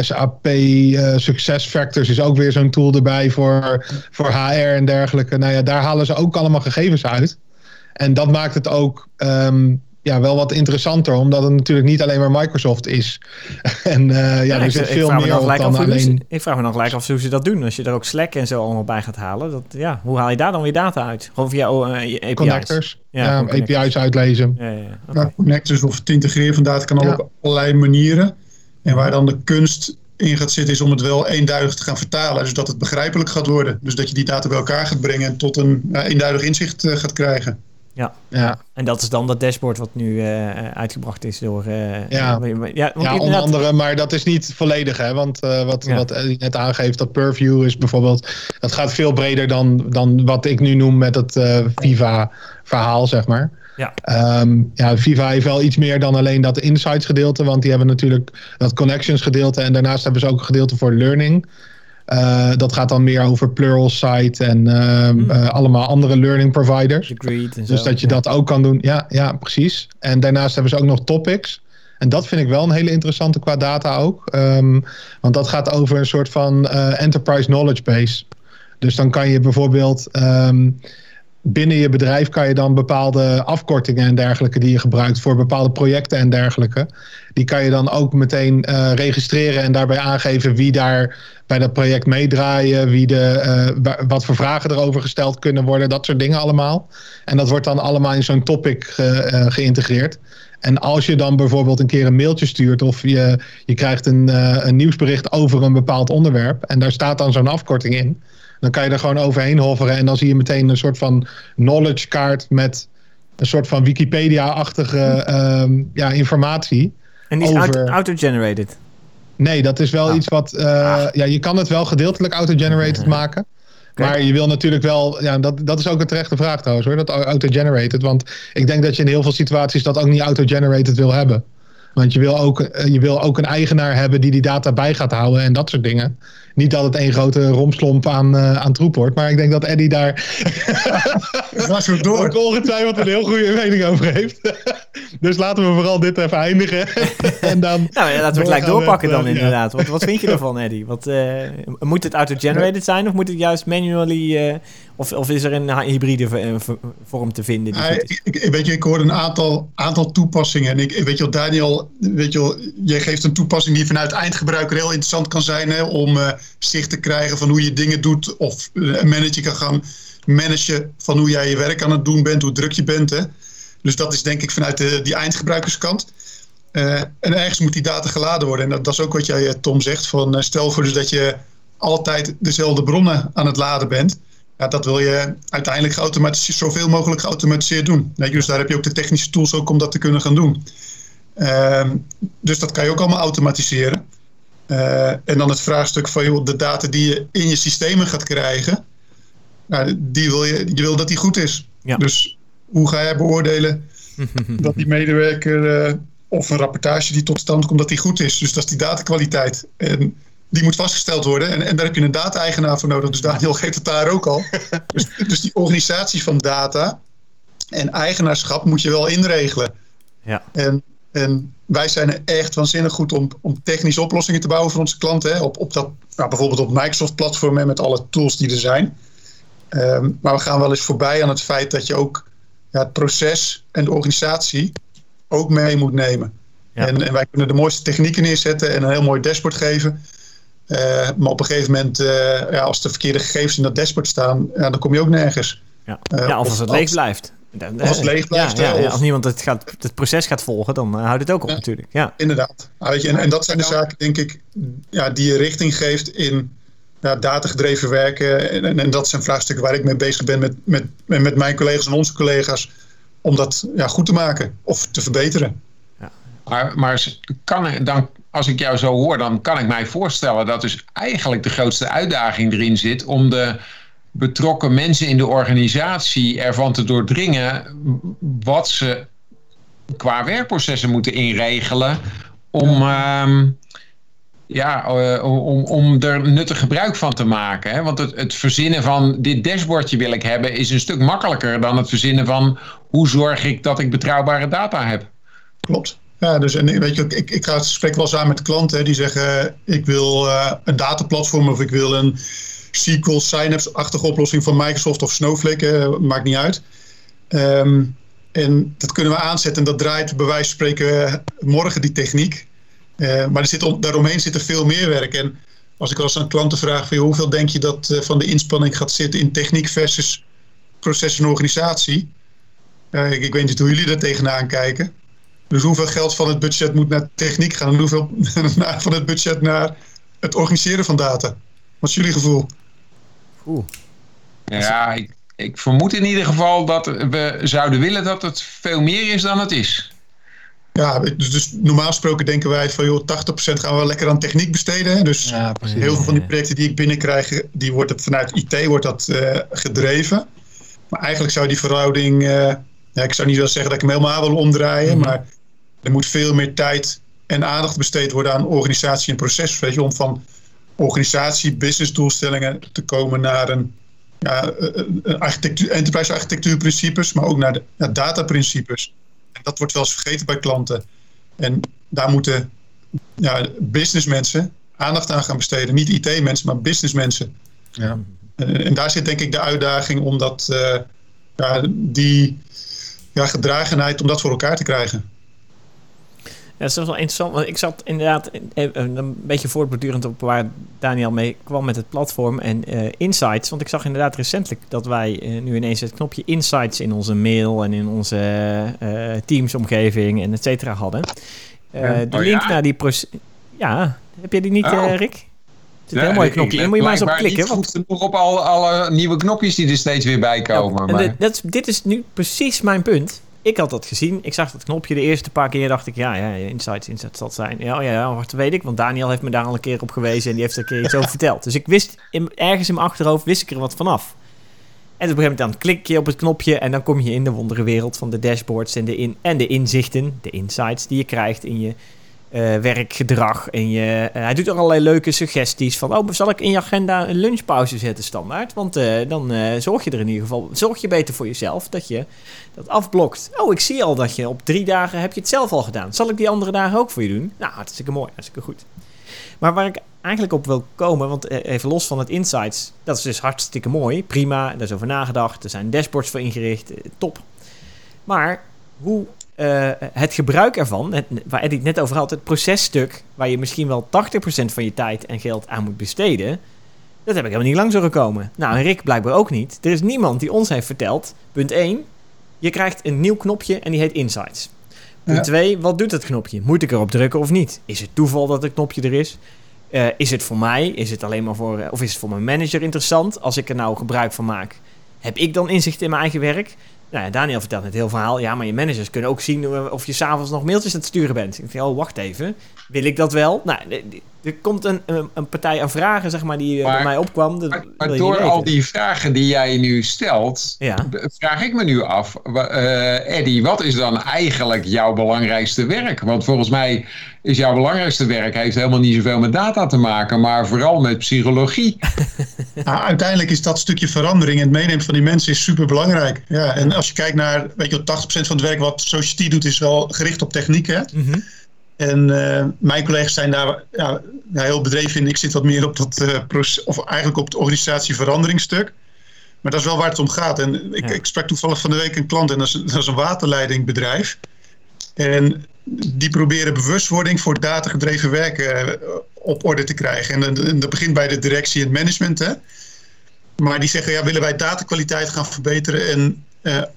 SAP, uh, SuccessFactors is ook weer zo'n tool erbij voor, voor HR en dergelijke. Nou ja, daar halen ze ook allemaal gegevens uit. En dat maakt het ook um, ja, wel wat interessanter, omdat het natuurlijk niet alleen maar Microsoft is. en uh, ja, ja, er zit veel meer op dan alleen... Ik vraag me dan gelijk af hoe ze dat doen. Als je er ook Slack en zo allemaal bij gaat halen. Dat, ja, hoe haal je daar dan weer data uit? Gewoon via uh, API's? Connectors. Ja, ja connectors. API's uitlezen. Ja, ja, okay. ja, connectors of het integreren van data kan ook op allerlei manieren. En waar dan de kunst in gaat zitten is om het wel eenduidig te gaan vertalen. Dus dat het begrijpelijk gaat worden. Dus dat je die data bij elkaar gaat brengen en tot een uh, eenduidig inzicht uh, gaat krijgen. Ja. ja, en dat is dan dat dashboard wat nu uh, uitgebracht is door... Uh, ja, ja, ja onder andere, maar dat is niet volledig. Hè? Want uh, wat, ja. wat Ellie net aangeeft, dat Purview is bijvoorbeeld... Dat gaat veel breder dan, dan wat ik nu noem met het Viva-verhaal, zeg maar. Ja. Um, ja, Viva heeft wel iets meer dan alleen dat insights gedeelte. Want die hebben natuurlijk dat connections gedeelte. En daarnaast hebben ze ook een gedeelte voor learning. Uh, dat gaat dan meer over Pluralsight en um, mm. uh, allemaal andere learning providers. dus dat je ja. dat ook kan doen. Ja, ja, precies. En daarnaast hebben ze ook nog topics. En dat vind ik wel een hele interessante qua data ook. Um, want dat gaat over een soort van uh, enterprise knowledge base. Dus dan kan je bijvoorbeeld um, binnen je bedrijf kan je dan bepaalde afkortingen en dergelijke die je gebruikt voor bepaalde projecten en dergelijke. Die kan je dan ook meteen uh, registreren en daarbij aangeven wie daar bij dat project meedraaien, wie de, uh, wat voor vragen erover gesteld kunnen worden, dat soort dingen allemaal. En dat wordt dan allemaal in zo'n topic ge, uh, geïntegreerd. En als je dan bijvoorbeeld een keer een mailtje stuurt of je, je krijgt een, een nieuwsbericht over een bepaald onderwerp en daar staat dan zo'n afkorting in, dan kan je er gewoon overheen hoveren en dan zie je meteen een soort van knowledge kaart met een soort van Wikipedia-achtige um, ja, informatie. En die is over... auto-generated? Nee, dat is wel ah. iets wat. Uh, ah. Ja, je kan het wel gedeeltelijk auto-generated maken. Maar je wil natuurlijk wel, ja, dat, dat is ook een terechte vraag trouwens hoor, dat auto-generated. Want ik denk dat je in heel veel situaties dat ook niet auto-generated wil hebben. Want je wil, ook, eh, je wil ook een eigenaar hebben die die data bij gaat houden en dat soort dingen. Niet dat het één grote romslomp aan, uh, aan troep wordt. Maar ik denk dat Eddie daar ja, zo door. ook ongetwijfeld een heel goede mening over heeft. dus laten we vooral dit even eindigen. en dan nou, laten we het gelijk doorpakken dan inderdaad. Wat, wat vind je ervan, Eddie? Wat, uh, moet het auto-generated zijn of moet het juist manually... Uh, of, of is er een hybride vorm te vinden? Die ja, ik, ik, weet je, ik hoor een aantal, aantal toepassingen. En ik weet je, Daniel, weet je, jij geeft een toepassing die vanuit eindgebruiker heel interessant kan zijn hè, om zicht te krijgen van hoe je dingen doet. Of een manager kan gaan managen van hoe jij je werk aan het doen bent, hoe druk je bent. Hè. Dus dat is denk ik vanuit de, die eindgebruikerskant. Uh, en ergens moet die data geladen worden. En dat, is ook wat jij, eh, Tom, zegt. Van, stel voor dus dat je altijd dezelfde bronnen aan het laden bent. Ja, dat wil je uiteindelijk zoveel mogelijk geautomatiseerd doen. Dus daar heb je ook de technische tools ook om dat te kunnen gaan doen. Uh, dus dat kan je ook allemaal automatiseren. Uh, en dan het vraagstuk van joh, de data die je in je systemen gaat krijgen, nou, die wil je, je wil dat die goed is. Ja. Dus hoe ga jij beoordelen dat die medewerker uh, of een rapportage die tot stand komt, dat die goed is? Dus dat is die datakwaliteit. En die moet vastgesteld worden. En, en daar heb je een data-eigenaar voor nodig. Dus Daniel geeft het daar ook al. dus, dus die organisatie van data en eigenaarschap moet je wel inregelen. Ja. En en wij zijn echt waanzinnig goed om, om technische oplossingen te bouwen voor onze klanten. Hè. Op, op dat, nou, bijvoorbeeld op Microsoft-platform met alle tools die er zijn. Um, maar we gaan wel eens voorbij aan het feit dat je ook ja, het proces en de organisatie ook mee moet nemen. Ja. En, en, wij kunnen de mooiste technieken neerzetten en een heel mooi dashboard geven. Uh, maar op een gegeven moment, uh, ja, als de verkeerde gegevens in dat dashboard staan, ja, dan kom je ook nergens. Ja, uh, ja of als het leeg blijft. Als het leeg blijft. Ja, ja, als niemand het, gaat, het proces gaat volgen, dan uh, houdt het ook op natuurlijk. Ja. Inderdaad. Ah, weet je, en, en dat zijn de zaken, denk ik, ja, die je richting geeft in ja, datagedreven werken. En, en, en, dat zijn vraagstukken waar ik mee bezig ben met, met, met mijn collega's en onze collega's. Om dat ja, goed te maken of te verbeteren. Ja. Maar, maar kan, dan, als ik jou zo hoor, dan kan ik mij voorstellen dat dus eigenlijk de grootste uitdaging erin zit om de betrokken mensen in de organisatie ervan te doordringen wat ze qua werkprocessen moeten inregelen om, uh, ja, uh, om, om er nuttig gebruik van te maken. Hè? Want het, het verzinnen van dit dashboardje wil ik hebben is een stuk makkelijker dan het verzinnen van hoe zorg ik dat ik betrouwbare data heb. Klopt. Ja, dus en weet je, ik, ik ga het gesprek wel aan met klanten die zeggen: ik wil uh, een dataplatform of ik wil een SQL, Synapse-achtige oplossing van Microsoft of Snowflake, uh, maakt niet uit. Um, en dat kunnen we aanzetten en dat draait bij wijze van spreken eh, morgen die techniek. Uh, maar er zit om, daaromheen zit er veel meer werk. En als ik als aan klanten vraag van hoeveel denk je dat van de inspanning gaat zitten in techniek versus proces en organisatie. Ik, ik, weet niet hoe jullie er tegenaan kijken. Dus hoeveel geld van het budget moet naar techniek gaan en hoeveel van het budget naar het organiseren van data? Wat is jullie gevoel? Oeh. Ja, ik, ik vermoed in ieder geval dat we zouden willen dat het veel meer is dan het is. Ja, dus, dus normaal gesproken denken wij van joh, 80% gaan we lekker aan techniek besteden. Dus ja, precies, heel veel van die projecten die ik binnenkrijg, die wordt het vanuit IT wordt dat, uh, gedreven. Maar eigenlijk zou die verhouding, uh, ja, ik zou niet willen zeggen dat ik hem helemaal wil omdraaien, mhm. maar er moet veel meer tijd en aandacht besteed worden aan organisatie en proces. Weet je, om van organisatie, businessdoelstellingen te komen naar een, ja, architectuur, enterprise architectuurprincipes, maar ook naar, de, naar dataprincipes. En dat wordt wel eens vergeten bij klanten. En daar moeten ja, businessmensen aandacht aan gaan besteden. Niet IT-mensen, maar businessmensen. Ja. En, en, daar zit denk ik de uitdaging om dat, uh, ja, die ja, gedragenheid, om dat voor elkaar te krijgen. Ja, dat is wel interessant. Want ik zat inderdaad een beetje voortbordurend op waar Daniel mee kwam met het platform en uh, insights. Want ik zag inderdaad recentelijk dat wij uh, nu ineens het knopje insights in onze mail en in onze uh, Teams-omgeving en et cetera hadden. de oh, link naar die proces. Ja, heb je die niet, oh. Rick? Er zit een heel mooi knopje in. Moet je maar eens op klikken. Niet goed genoeg op al, alle nieuwe knopjes die er steeds weer bij komen. Ja, maar. dat, dit is nu precies mijn punt ik had dat gezien. Ik zag dat knopje de eerste paar keer. Dacht ik, ja, ja, Insights, Insights zal zijn. Ja, ja, ja, wat weet ik. Want Daniel heeft me daar al een keer op gewezen. En die heeft er een keer iets over verteld. Dus ik wist, in, ergens in mijn achterhoofd wist ik er wat vanaf. En op een gegeven moment dan klik je op het knopje. En dan kom je in de wondere wereld van de dashboards en de, in, en de inzichten. De insights die je krijgt in je uh, werkgedrag. En je, uh, hij doet er allerlei leuke suggesties van... oh, zal ik in je agenda een lunchpauze zetten standaard? Want uh, dan zorg je er in ieder geval... zorg je beter voor jezelf dat je dat afblokt. Oh, ik zie al dat je op drie dagen heb je het zelf al gedaan. Zal ik die andere dagen ook voor je doen? Nou, hartstikke mooi, hartstikke goed. Maar waar ik eigenlijk op wil komen... want even los van het insights... dat is dus hartstikke mooi, prima, daar is over nagedacht... er zijn dashboards voor ingericht, top. Maar hoe uh, het gebruik ervan, het, waar Eddie het net over had, het processtuk waar je misschien wel 80% van je tijd en geld aan moet besteden, dat heb ik helemaal niet lang zo gekomen. Nou, en Rick blijkbaar ook niet. Er is niemand die ons heeft verteld, punt 1, je krijgt een nieuw knopje en die heet Insights. Punt 2, wat doet dat knopje? Moet ik erop drukken of niet? Is het toeval dat het knopje er is? Uh, is het voor mij? Is het alleen maar voor, of is het voor mijn manager interessant? Als ik er nou gebruik van maak, heb ik dan inzicht in mijn eigen werk? Nou ja, Daniel vertelt het heel verhaal. Ja, maar je managers kunnen ook zien of je s'avonds nog mailtjes aan het sturen bent. Ik denk, oh, wacht even. Wil ik dat wel? Nou, er komt een, een, partij aan vragen, zeg maar, die eh, bij mij opkwam. maar, door al die vragen die jij nu stelt, vraag ik me nu af, uh, Eddie, wat is dan eigenlijk jouw belangrijkste werk? Want volgens mij is jouw belangrijkste werk heeft helemaal niet zoveel met data te maken, maar vooral met psychologie. Nou, uiteindelijk is dat stukje verandering en het meenemen van die mensen is super belangrijk. Ja, en als je kijkt naar, weet je, 80% van het werk wat Society doet, is wel gericht op techniek. Hè? Mm en uh, mijn collega's zijn daar ja, heel bedreven in. Ik zit wat meer op dat uh, proces, of eigenlijk op het organisatieveranderingsstuk. Maar dat is wel waar het om gaat. En ik, ik sprak toevallig van de week een klant en dat is, dat is een waterleidingbedrijf. En die proberen bewustwording voor datagedreven werken uh, op orde te krijgen. En, en, dat begint bij de directie en management. Hè. Maar die zeggen, ja, willen wij datakwaliteit gaan verbeteren en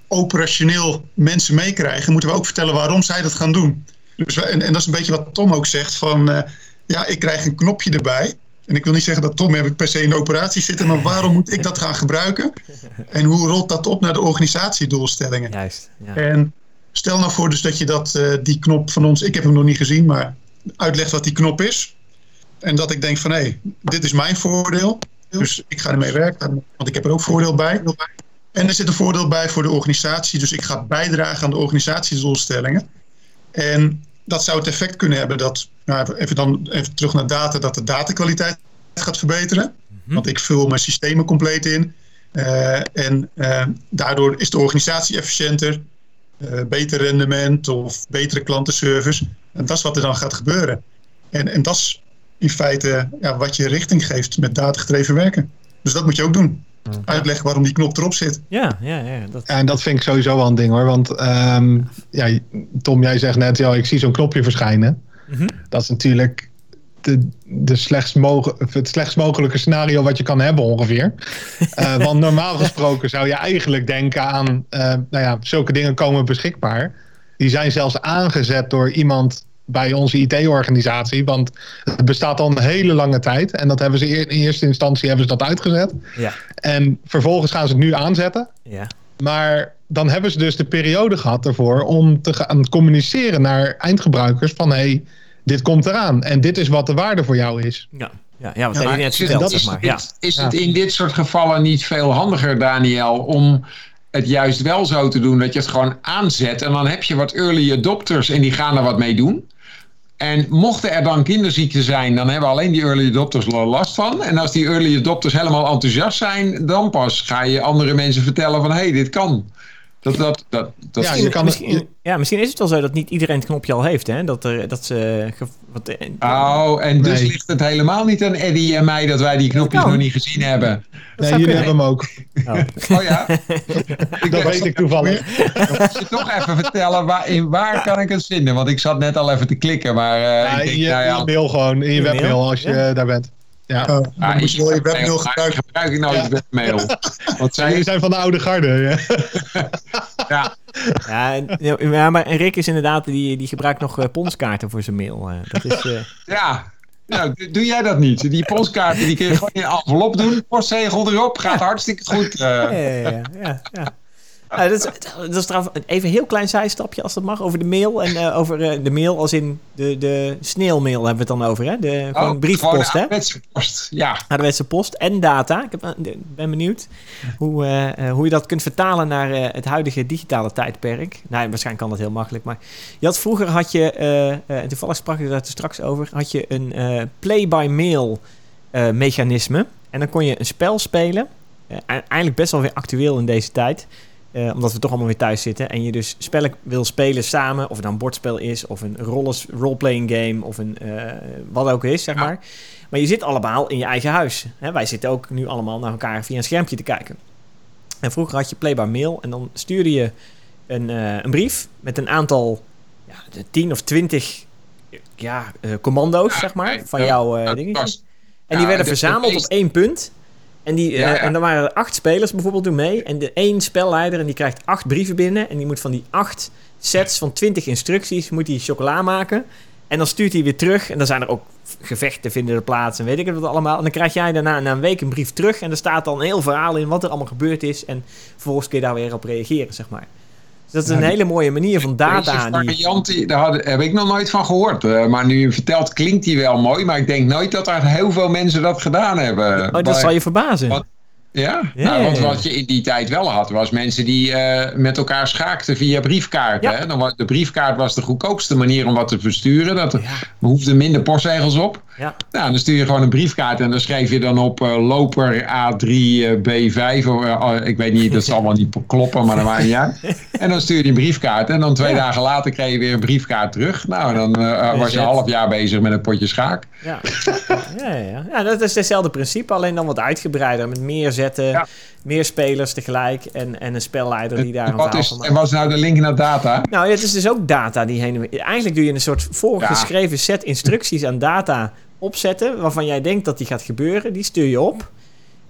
operationeel mensen meekrijgen, moeten we ook vertellen waarom zij dat gaan doen. Dus, en, en dat is een beetje wat Tom ook zegt van, uh, ja, ik krijg een knopje erbij. En ik wil niet zeggen dat Tom heb ik per se in de operatie zitten, maar waarom moet ik dat gaan gebruiken? En hoe rolt dat op naar de organisatiedoelstellingen? Juist. Ja. En stel nou voor dus dat je dat, uh, die knop van ons, ik heb hem nog niet gezien, maar uitlegt wat die knop is. En dat ik denk van hé, hey, dit is mijn voordeel. Dus ik ga ermee werken, want ik heb er ook voordeel bij. En er zit een voordeel bij voor de organisatie. Dus ik ga bijdragen aan de organisatiedoelstellingen. En dat zou het effect kunnen hebben dat, nou even dan even terug naar data, dat de datakwaliteit gaat verbeteren. Mhm. Want ik vul mijn systemen compleet in. Uh, en uh, daardoor is de organisatie efficiënter, uh, beter rendement of betere klantenservice. En dat is wat er dan gaat gebeuren. En, en dat is in feite ja, wat je richting geeft met datagedreven werken. Dus dat moet je ook doen uitleggen waarom die knop erop zit. Ja, ja, ja. Dat... En dat vind ik sowieso wel een ding hoor. Want um, ja, Tom, jij zegt net, ja, ik zie zo'n knopje verschijnen. Mm Dat is natuurlijk de, de slechtst het slechtst mogelijke scenario wat je kan hebben ongeveer. uh, want normaal gesproken zou je eigenlijk denken aan, uh, nou ja, zulke dingen komen beschikbaar. Die zijn zelfs aangezet door iemand bij onze IT-organisatie. Want het bestaat al een hele lange tijd. En dat hebben ze in eerste instantie hebben ze dat uitgezet. Ja. En vervolgens gaan ze het nu aanzetten. Ja. Maar dan hebben ze dus de periode gehad ervoor om te gaan communiceren naar eindgebruikers van hey, dit komt eraan en dit is wat de waarde voor jou is. Ja. Ja, ja wat ja, net verteld, zeg maar. Ja. Is het in dit soort gevallen niet veel handiger, Daniel, om het juist wel zo te doen dat je het gewoon aanzet en dan heb je wat early adopters en die gaan er wat mee doen? En mochten er dan kinderziekten zijn, dan hebben alleen die early adopters er last van. En als die early adopters helemaal enthousiast zijn, dan pas ga je andere mensen vertellen van hé, hey, dit kan. Dat, dat, dat, dat ja, kan misschien, ja, misschien is het wel zo dat niet iedereen het knopje al heeft. Hè? Dat, er, dat ze, wat, oh, en dus ligt het helemaal niet aan Eddie en mij dat wij die knopjes nog niet gezien hebben. nee, jullie hebben hem ook. Oh, oh ja? dat weet ik toevallig. Moet je toch even vertellen, waar, in waar kan ik het vinden? Want ik zat net al even te klikken, maar... Uh, ja, ik denk, in, je, nou ja, in je mail gewoon, in je webmail als je ja. daar bent. Ja, uh, ah, moet je wel je webmail gebruiken. Gebruik ik nou ja. je webmail? Want zij... Jullie zijn van de oude garde. Ja. ja. ja, maar Rick is inderdaad, die, die gebruikt nog uh, ponskaarten voor zijn mail. Uh, dat is, uh... Ja, nou, doe jij dat niet? Die postkaarten die kun je gewoon in een envelop doen, postzegel erop, gaat hartstikke goed. Ja, ja, ja, ja. Nou, dat, is, dat is trouwens even een heel klein zijstapje, als dat mag, over de mail. En uh, over uh, de mail als in de, de sneeuwmail hebben we het dan over, hè? De gewoon oh, briefpost, hè? post, ja. Ouderwetse post en data. Ik heb, ben benieuwd hoe, hoe je dat kunt vertalen naar het huidige digitale tijdperk. Nou, waarschijnlijk kan dat heel makkelijk, maar je had vroeger had je, toevallig sprak ik daar straks over, had je een play-by-mail mechanisme. En dan kon je een spel spelen. eigenlijk best wel weer actueel in deze tijd. Uh, omdat we toch allemaal weer thuis zitten. En je dus spellen wil spelen samen. Of het nou een bordspel is. Of een roleplaying game. Of een uh, wat ook is, zeg maar. Maar je zit allemaal in je eigen huis. Hè, wij zitten ook nu allemaal naar elkaar via een schermpje te kijken. En vroeger had je Playbar Mail. En dan stuurde je een, uh, een brief met een aantal... Ja, 10 of 20 ja, commando's, zeg maar. Van jouw dingetjes. En die werden verzameld op één punt. En, die, uh, en dan waren er acht spelers bijvoorbeeld doen mee. En de één spelleider en die krijgt acht brieven binnen. En die moet van die acht sets van twintig instructies moet hij chocola maken. En dan stuurt hij weer terug. En dan zijn er ook gevechten vinden er plaats en weet ik het wat allemaal. En dan krijg jij daarna na een week een brief terug. En er staat dan een heel verhaal in wat er allemaal gebeurd is. En vervolgens kun je daar weer op reageren, zeg maar dat is een hele mooie manier van data. Deze variant, daar heb ik nog nooit van gehoord. Uh, maar nu je vertelt, klinkt die wel mooi. Maar ik denk nooit dat er heel veel mensen dat gedaan hebben. Oh, dat maar, zal je verbazen. Ja, nou, want wat je in die tijd wel had, was mensen die uh, met elkaar schaakten via briefkaarten. Hè? Dan was, de briefkaart was de goedkoopste manier om wat te versturen. Dat er, ja. hoefde minder postzegels op. Ja. Nou, dan stuur je gewoon een briefkaart en dan schrijf je dan op uh, loper A3 uh, B5. Of, ik weet niet, dat zal allemaal niet kloppen, maar dat maakt niet uit. En dan stuur je een briefkaart en dan twee ja. dagen later kreeg je weer een briefkaart terug. Nou, dan was je een half jaar bezig met een potje schaak. Ja. Ja, ja. ja, dat is hetzelfde principe, alleen dan wat uitgebreider. Met meer zetten, meer spelers tegelijk en, en een spelleider die daar een wat is, En wat is nou de link naar data? Nou, het is dus ook data die heen Eigenlijk doe je een soort voorgeschreven set instructies aan data opzetten... waarvan jij denkt dat die gaat gebeuren. Die stuur je op.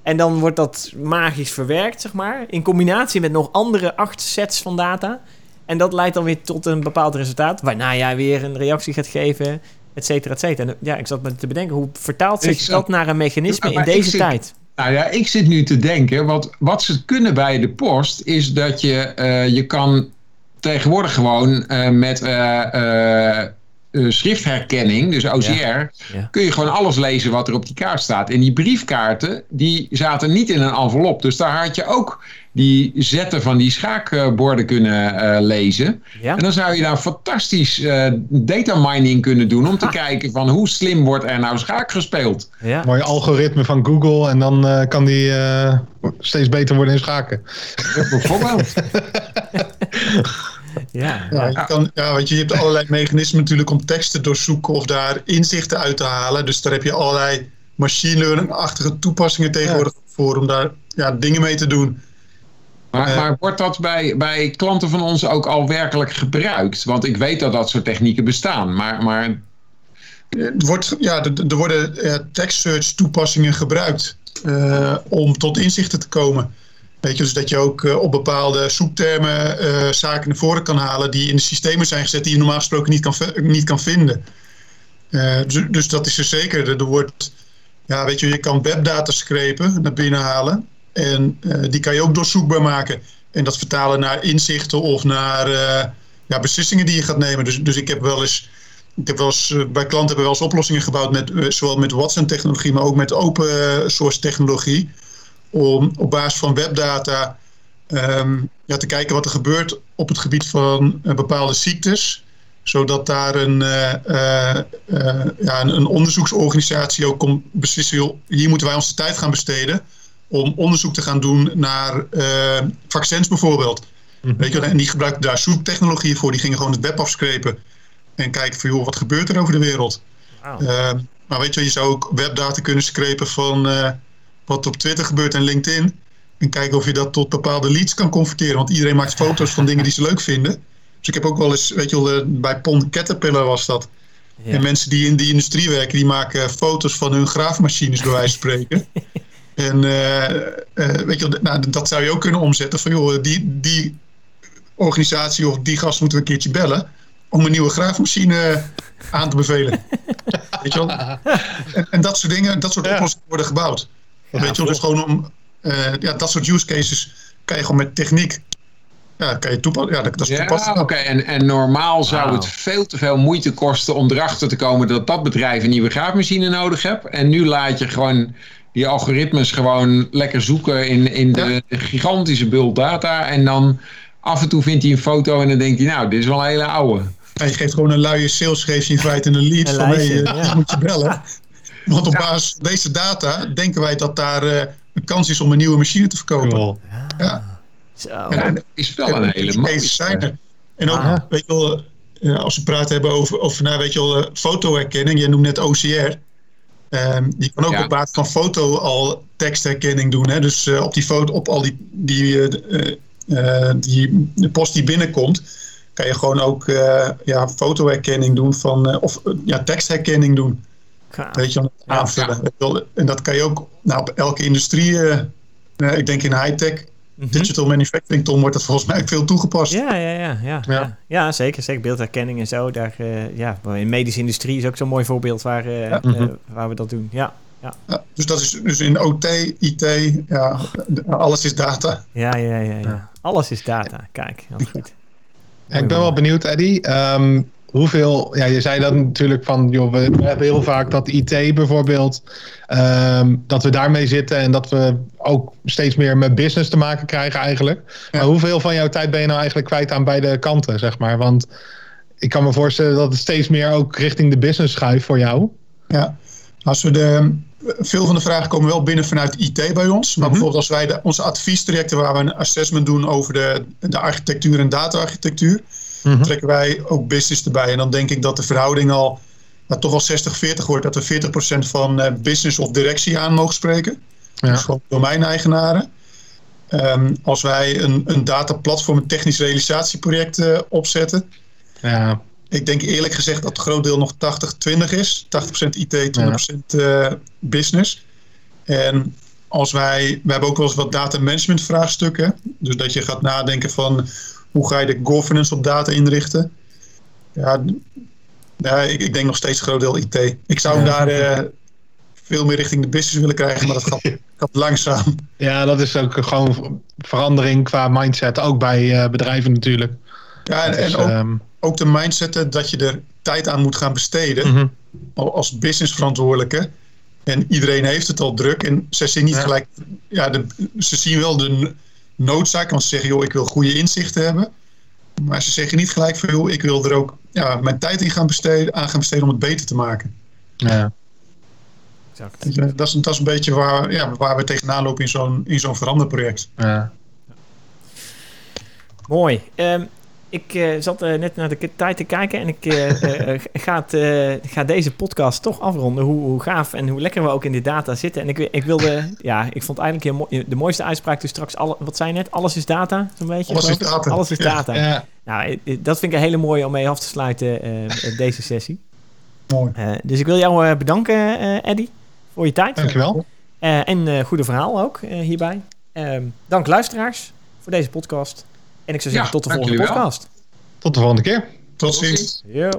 En dan wordt dat magisch verwerkt, zeg maar. In combinatie met nog andere acht sets van data. En dat leidt dan weer tot een bepaald resultaat... waarna jij weer een reactie gaat geven et cetera, et cetera. En ja, ik zat me te bedenken, hoe vertaalt zich dat naar een mechanisme in deze tijd? Nou ja, ik zit nu te denken, wat, wat ze kunnen bij de post is dat je, uh, je kan tegenwoordig gewoon uh, met uh, schriftherkenning, dus OCR, ja. Ja. kun je gewoon alles lezen wat er op die kaart staat. En die briefkaarten, die zaten niet in een envelop. Dus daar had je ook die zetten van die schaakborden kunnen uh, lezen. Ja. En dan zou je daar fantastisch uh, data mining kunnen doen om te ah. kijken van hoe slim wordt er nou schaak gespeeld. Ja. Mooi algoritme van Google en dan uh, kan die steeds beter worden in schaken. bijvoorbeeld. Ja, ja, je, kan, ja want je hebt allerlei mechanismen natuurlijk om teksten te doorzoeken of daar inzichten uit te halen. Dus daar heb je allerlei machine learning-achtige toepassingen tegenwoordig ja. voor om daar ja, dingen mee te doen. Maar, uh, maar, wordt dat bij, bij klanten van ons ook al werkelijk gebruikt? Want ik weet dat dat soort technieken bestaan, maar... maar... Er, wordt, ja, er, er worden uh, text search toepassingen gebruikt uh, om tot inzichten te komen. Weet je, dus dat je ook op bepaalde zoektermen zaken naar voren kan halen die in de systemen zijn gezet die je normaal gesproken niet kan, niet kan vinden. Dus, dus, dat is er zeker. Er wordt, ja, weet je, je kan webdata scrapen naar binnen halen. En die kan je ook doorzoekbaar maken. En dat vertalen naar inzichten of naar ja, beslissingen die je gaat nemen. Dus, dus ik heb wel eens, ik heb wel eens bij klanten hebben we wel eens oplossingen gebouwd met zowel met Watson-technologie, maar ook met open source technologie. Om op basis van webdata um, ja, te kijken wat er gebeurt op het gebied van bepaalde ziektes Zodat daar een, uh, uh, ja, een, een, onderzoeksorganisatie ook kon beslissen, hier moeten wij onze tijd gaan besteden om onderzoek te gaan doen naar vaccins bijvoorbeeld. Mm Weet je, en die gebruikten daar zoektechnologie voor. Die gingen gewoon het web afscrepen en kijken van joh, wat gebeurt er over de wereld. Wow. maar weet je, je zou ook webdata kunnen screpen van wat op Twitter gebeurt en LinkedIn. En kijken of je dat tot bepaalde leads kan converteren. Want iedereen maakt foto's van dingen die ze leuk vinden. Dus ik heb ook wel eens, weet je wel, bij Pond Caterpillar was dat. En mensen die in die industrie werken, die maken foto's van hun graafmachines, bij wijze van spreken. en uh, uh, weet je, nou, dat zou je ook kunnen omzetten van, joh, die, die organisatie of die gast moeten we een keertje bellen om een nieuwe graafmachine aan te bevelen. weet je wel? En, en, dat soort dingen, dat soort oplossingen worden gebouwd. Weet je dus gewoon om uh, ja, dat soort use cases kan je gewoon met techniek ja, kan je toepassen. Ja, dat, is ja, oké. En, en normaal zou het veel te veel moeite kosten om erachter te komen dat dat bedrijf een nieuwe graafmachine nodig heeft. En nu laat je gewoon die algoritmes gewoon lekker zoeken in, in de, gigantische bult data. En dan af en toe vindt hij een foto en dan denkt hij, nou, dit is wel een hele oude. Ja, je geeft gewoon een luie sales, geef je in feite een lead van, hé, ja. moet je bellen. Want op basis van deze data denken wij dat daar uh, een kans is om een nieuwe machine te verkopen. Ja. Zo. En, is wel een hele mooie. Zijn En ook, weet je wel, als we praten hebben over, over nou, weet je wel, eh, fotoherkenning, je noemt net OCR. Um, je kan ook op basis van foto al tekstherkenning doen. Hè? Dus uh, op die foto, op al die, die, uh, uh, die de post die binnenkomt, kan je gewoon ook ja, fotoherkenning doen van, of ja, tekstherkenning doen. Weet je, aanvullen. En dat kan je ook nou, op elke industrie, uh, ik denk in high-tech, mhm. digital manufacturing, Tom, wordt dat volgens mij veel toegepast. Ja, ja, ja, ja, ja. ja. zeker. Zeker beeldherkenning en zo. Daar, uh, ja, in de medische industrie is ook zo'n mooi voorbeeld waar, uh, ja. uh, waar we dat doen. Ja. Ja. ja. dus dat is dus in OT, IT, ja, alles is data. Ja, ja, ja, ja. Alles is data. Kijk, heel goed. ik ben wel benieuwd, Eddie. Um, hoeveel, ja, je zei dat natuurlijk van, joh, we, hebben heel vaak dat IT bijvoorbeeld, um, dat we daarmee zitten en dat we ook steeds meer met business te maken krijgen eigenlijk. Maar hoeveel van jouw tijd ben je nou eigenlijk kwijt aan beide kanten, zeg maar? Want ik kan me voorstellen dat het steeds meer ook richting de business schuift voor jou. Ja, als we de, veel van de vragen komen wel binnen vanuit IT bij ons. Maar mhm. bijvoorbeeld als wij de, onze adviestrajecten waar we een assessment doen over de, de architectuur en data-architectuur mm trekken wij ook business erbij. En dan denk ik dat de verhouding al nou, toch wel 60-40 wordt. Dat we 40% van uh, business of directie aan mogen spreken. Ja. Dus gewoon domeineigenaren. Um, als wij een, een dataplatform, een technisch realisatieproject uh, opzetten. Ja. Ik denk eerlijk gezegd dat het groot deel nog 80-20 is. 80% IT, 20% ja. uh, business. En als wij, we hebben ook wel eens wat data management vraagstukken. Dus dat je gaat nadenken van hoe ga je de governance op data inrichten? Ja, ja ik, ik denk nog steeds een groot deel IT. Ik zou daar uh, veel meer richting de business willen krijgen, maar dat gaat, gaat langzaam. Ja, dat is ook gewoon verandering qua mindset, ook bij uh, bedrijven natuurlijk. Ja, en, en ook, um... ook, de mindset dat je er tijd aan moet gaan besteden mm -hmm. als businessverantwoordelijke. En iedereen heeft het al druk en ze zien niet ja. gelijk, ja, de, ze zien wel de noodzaak. Want ze zeggen, joh, ik wil goede inzichten hebben. Maar ze zeggen niet gelijk van, joh, ik wil er ook ja, mijn tijd in gaan besteden, aan gaan besteden om het beter te maken. Ja. Exact. Dus, dat, is, dat is een beetje waar, ja, waar we tegenaan lopen in zo'n, in zo'n veranderproject. Ja. Mooi. Um, ik uh, zat uh, net naar de tijd te kijken en ik uh, ga, het, ga, deze podcast toch afronden. Hoe, hoe, gaaf en hoe lekker we ook in die data zitten. En ik, ik wilde, ja, ik vond eigenlijk de mooiste uitspraak dus straks, alle, wat zei je net? Alles is data, zo'n beetje? Alles is data. Alles is data. Ja. Nou, dat vind ik een hele mooie om mee af te sluiten, deze sessie. Mooi. dus ik wil jou bedanken, Eddy, voor je tijd. Dankjewel. en goede verhaal ook hierbij. Ehm, dank luisteraars voor deze podcast. En ik zou zeggen, tot de volgende podcast. Tot de volgende keer. Tot ziens. Yo.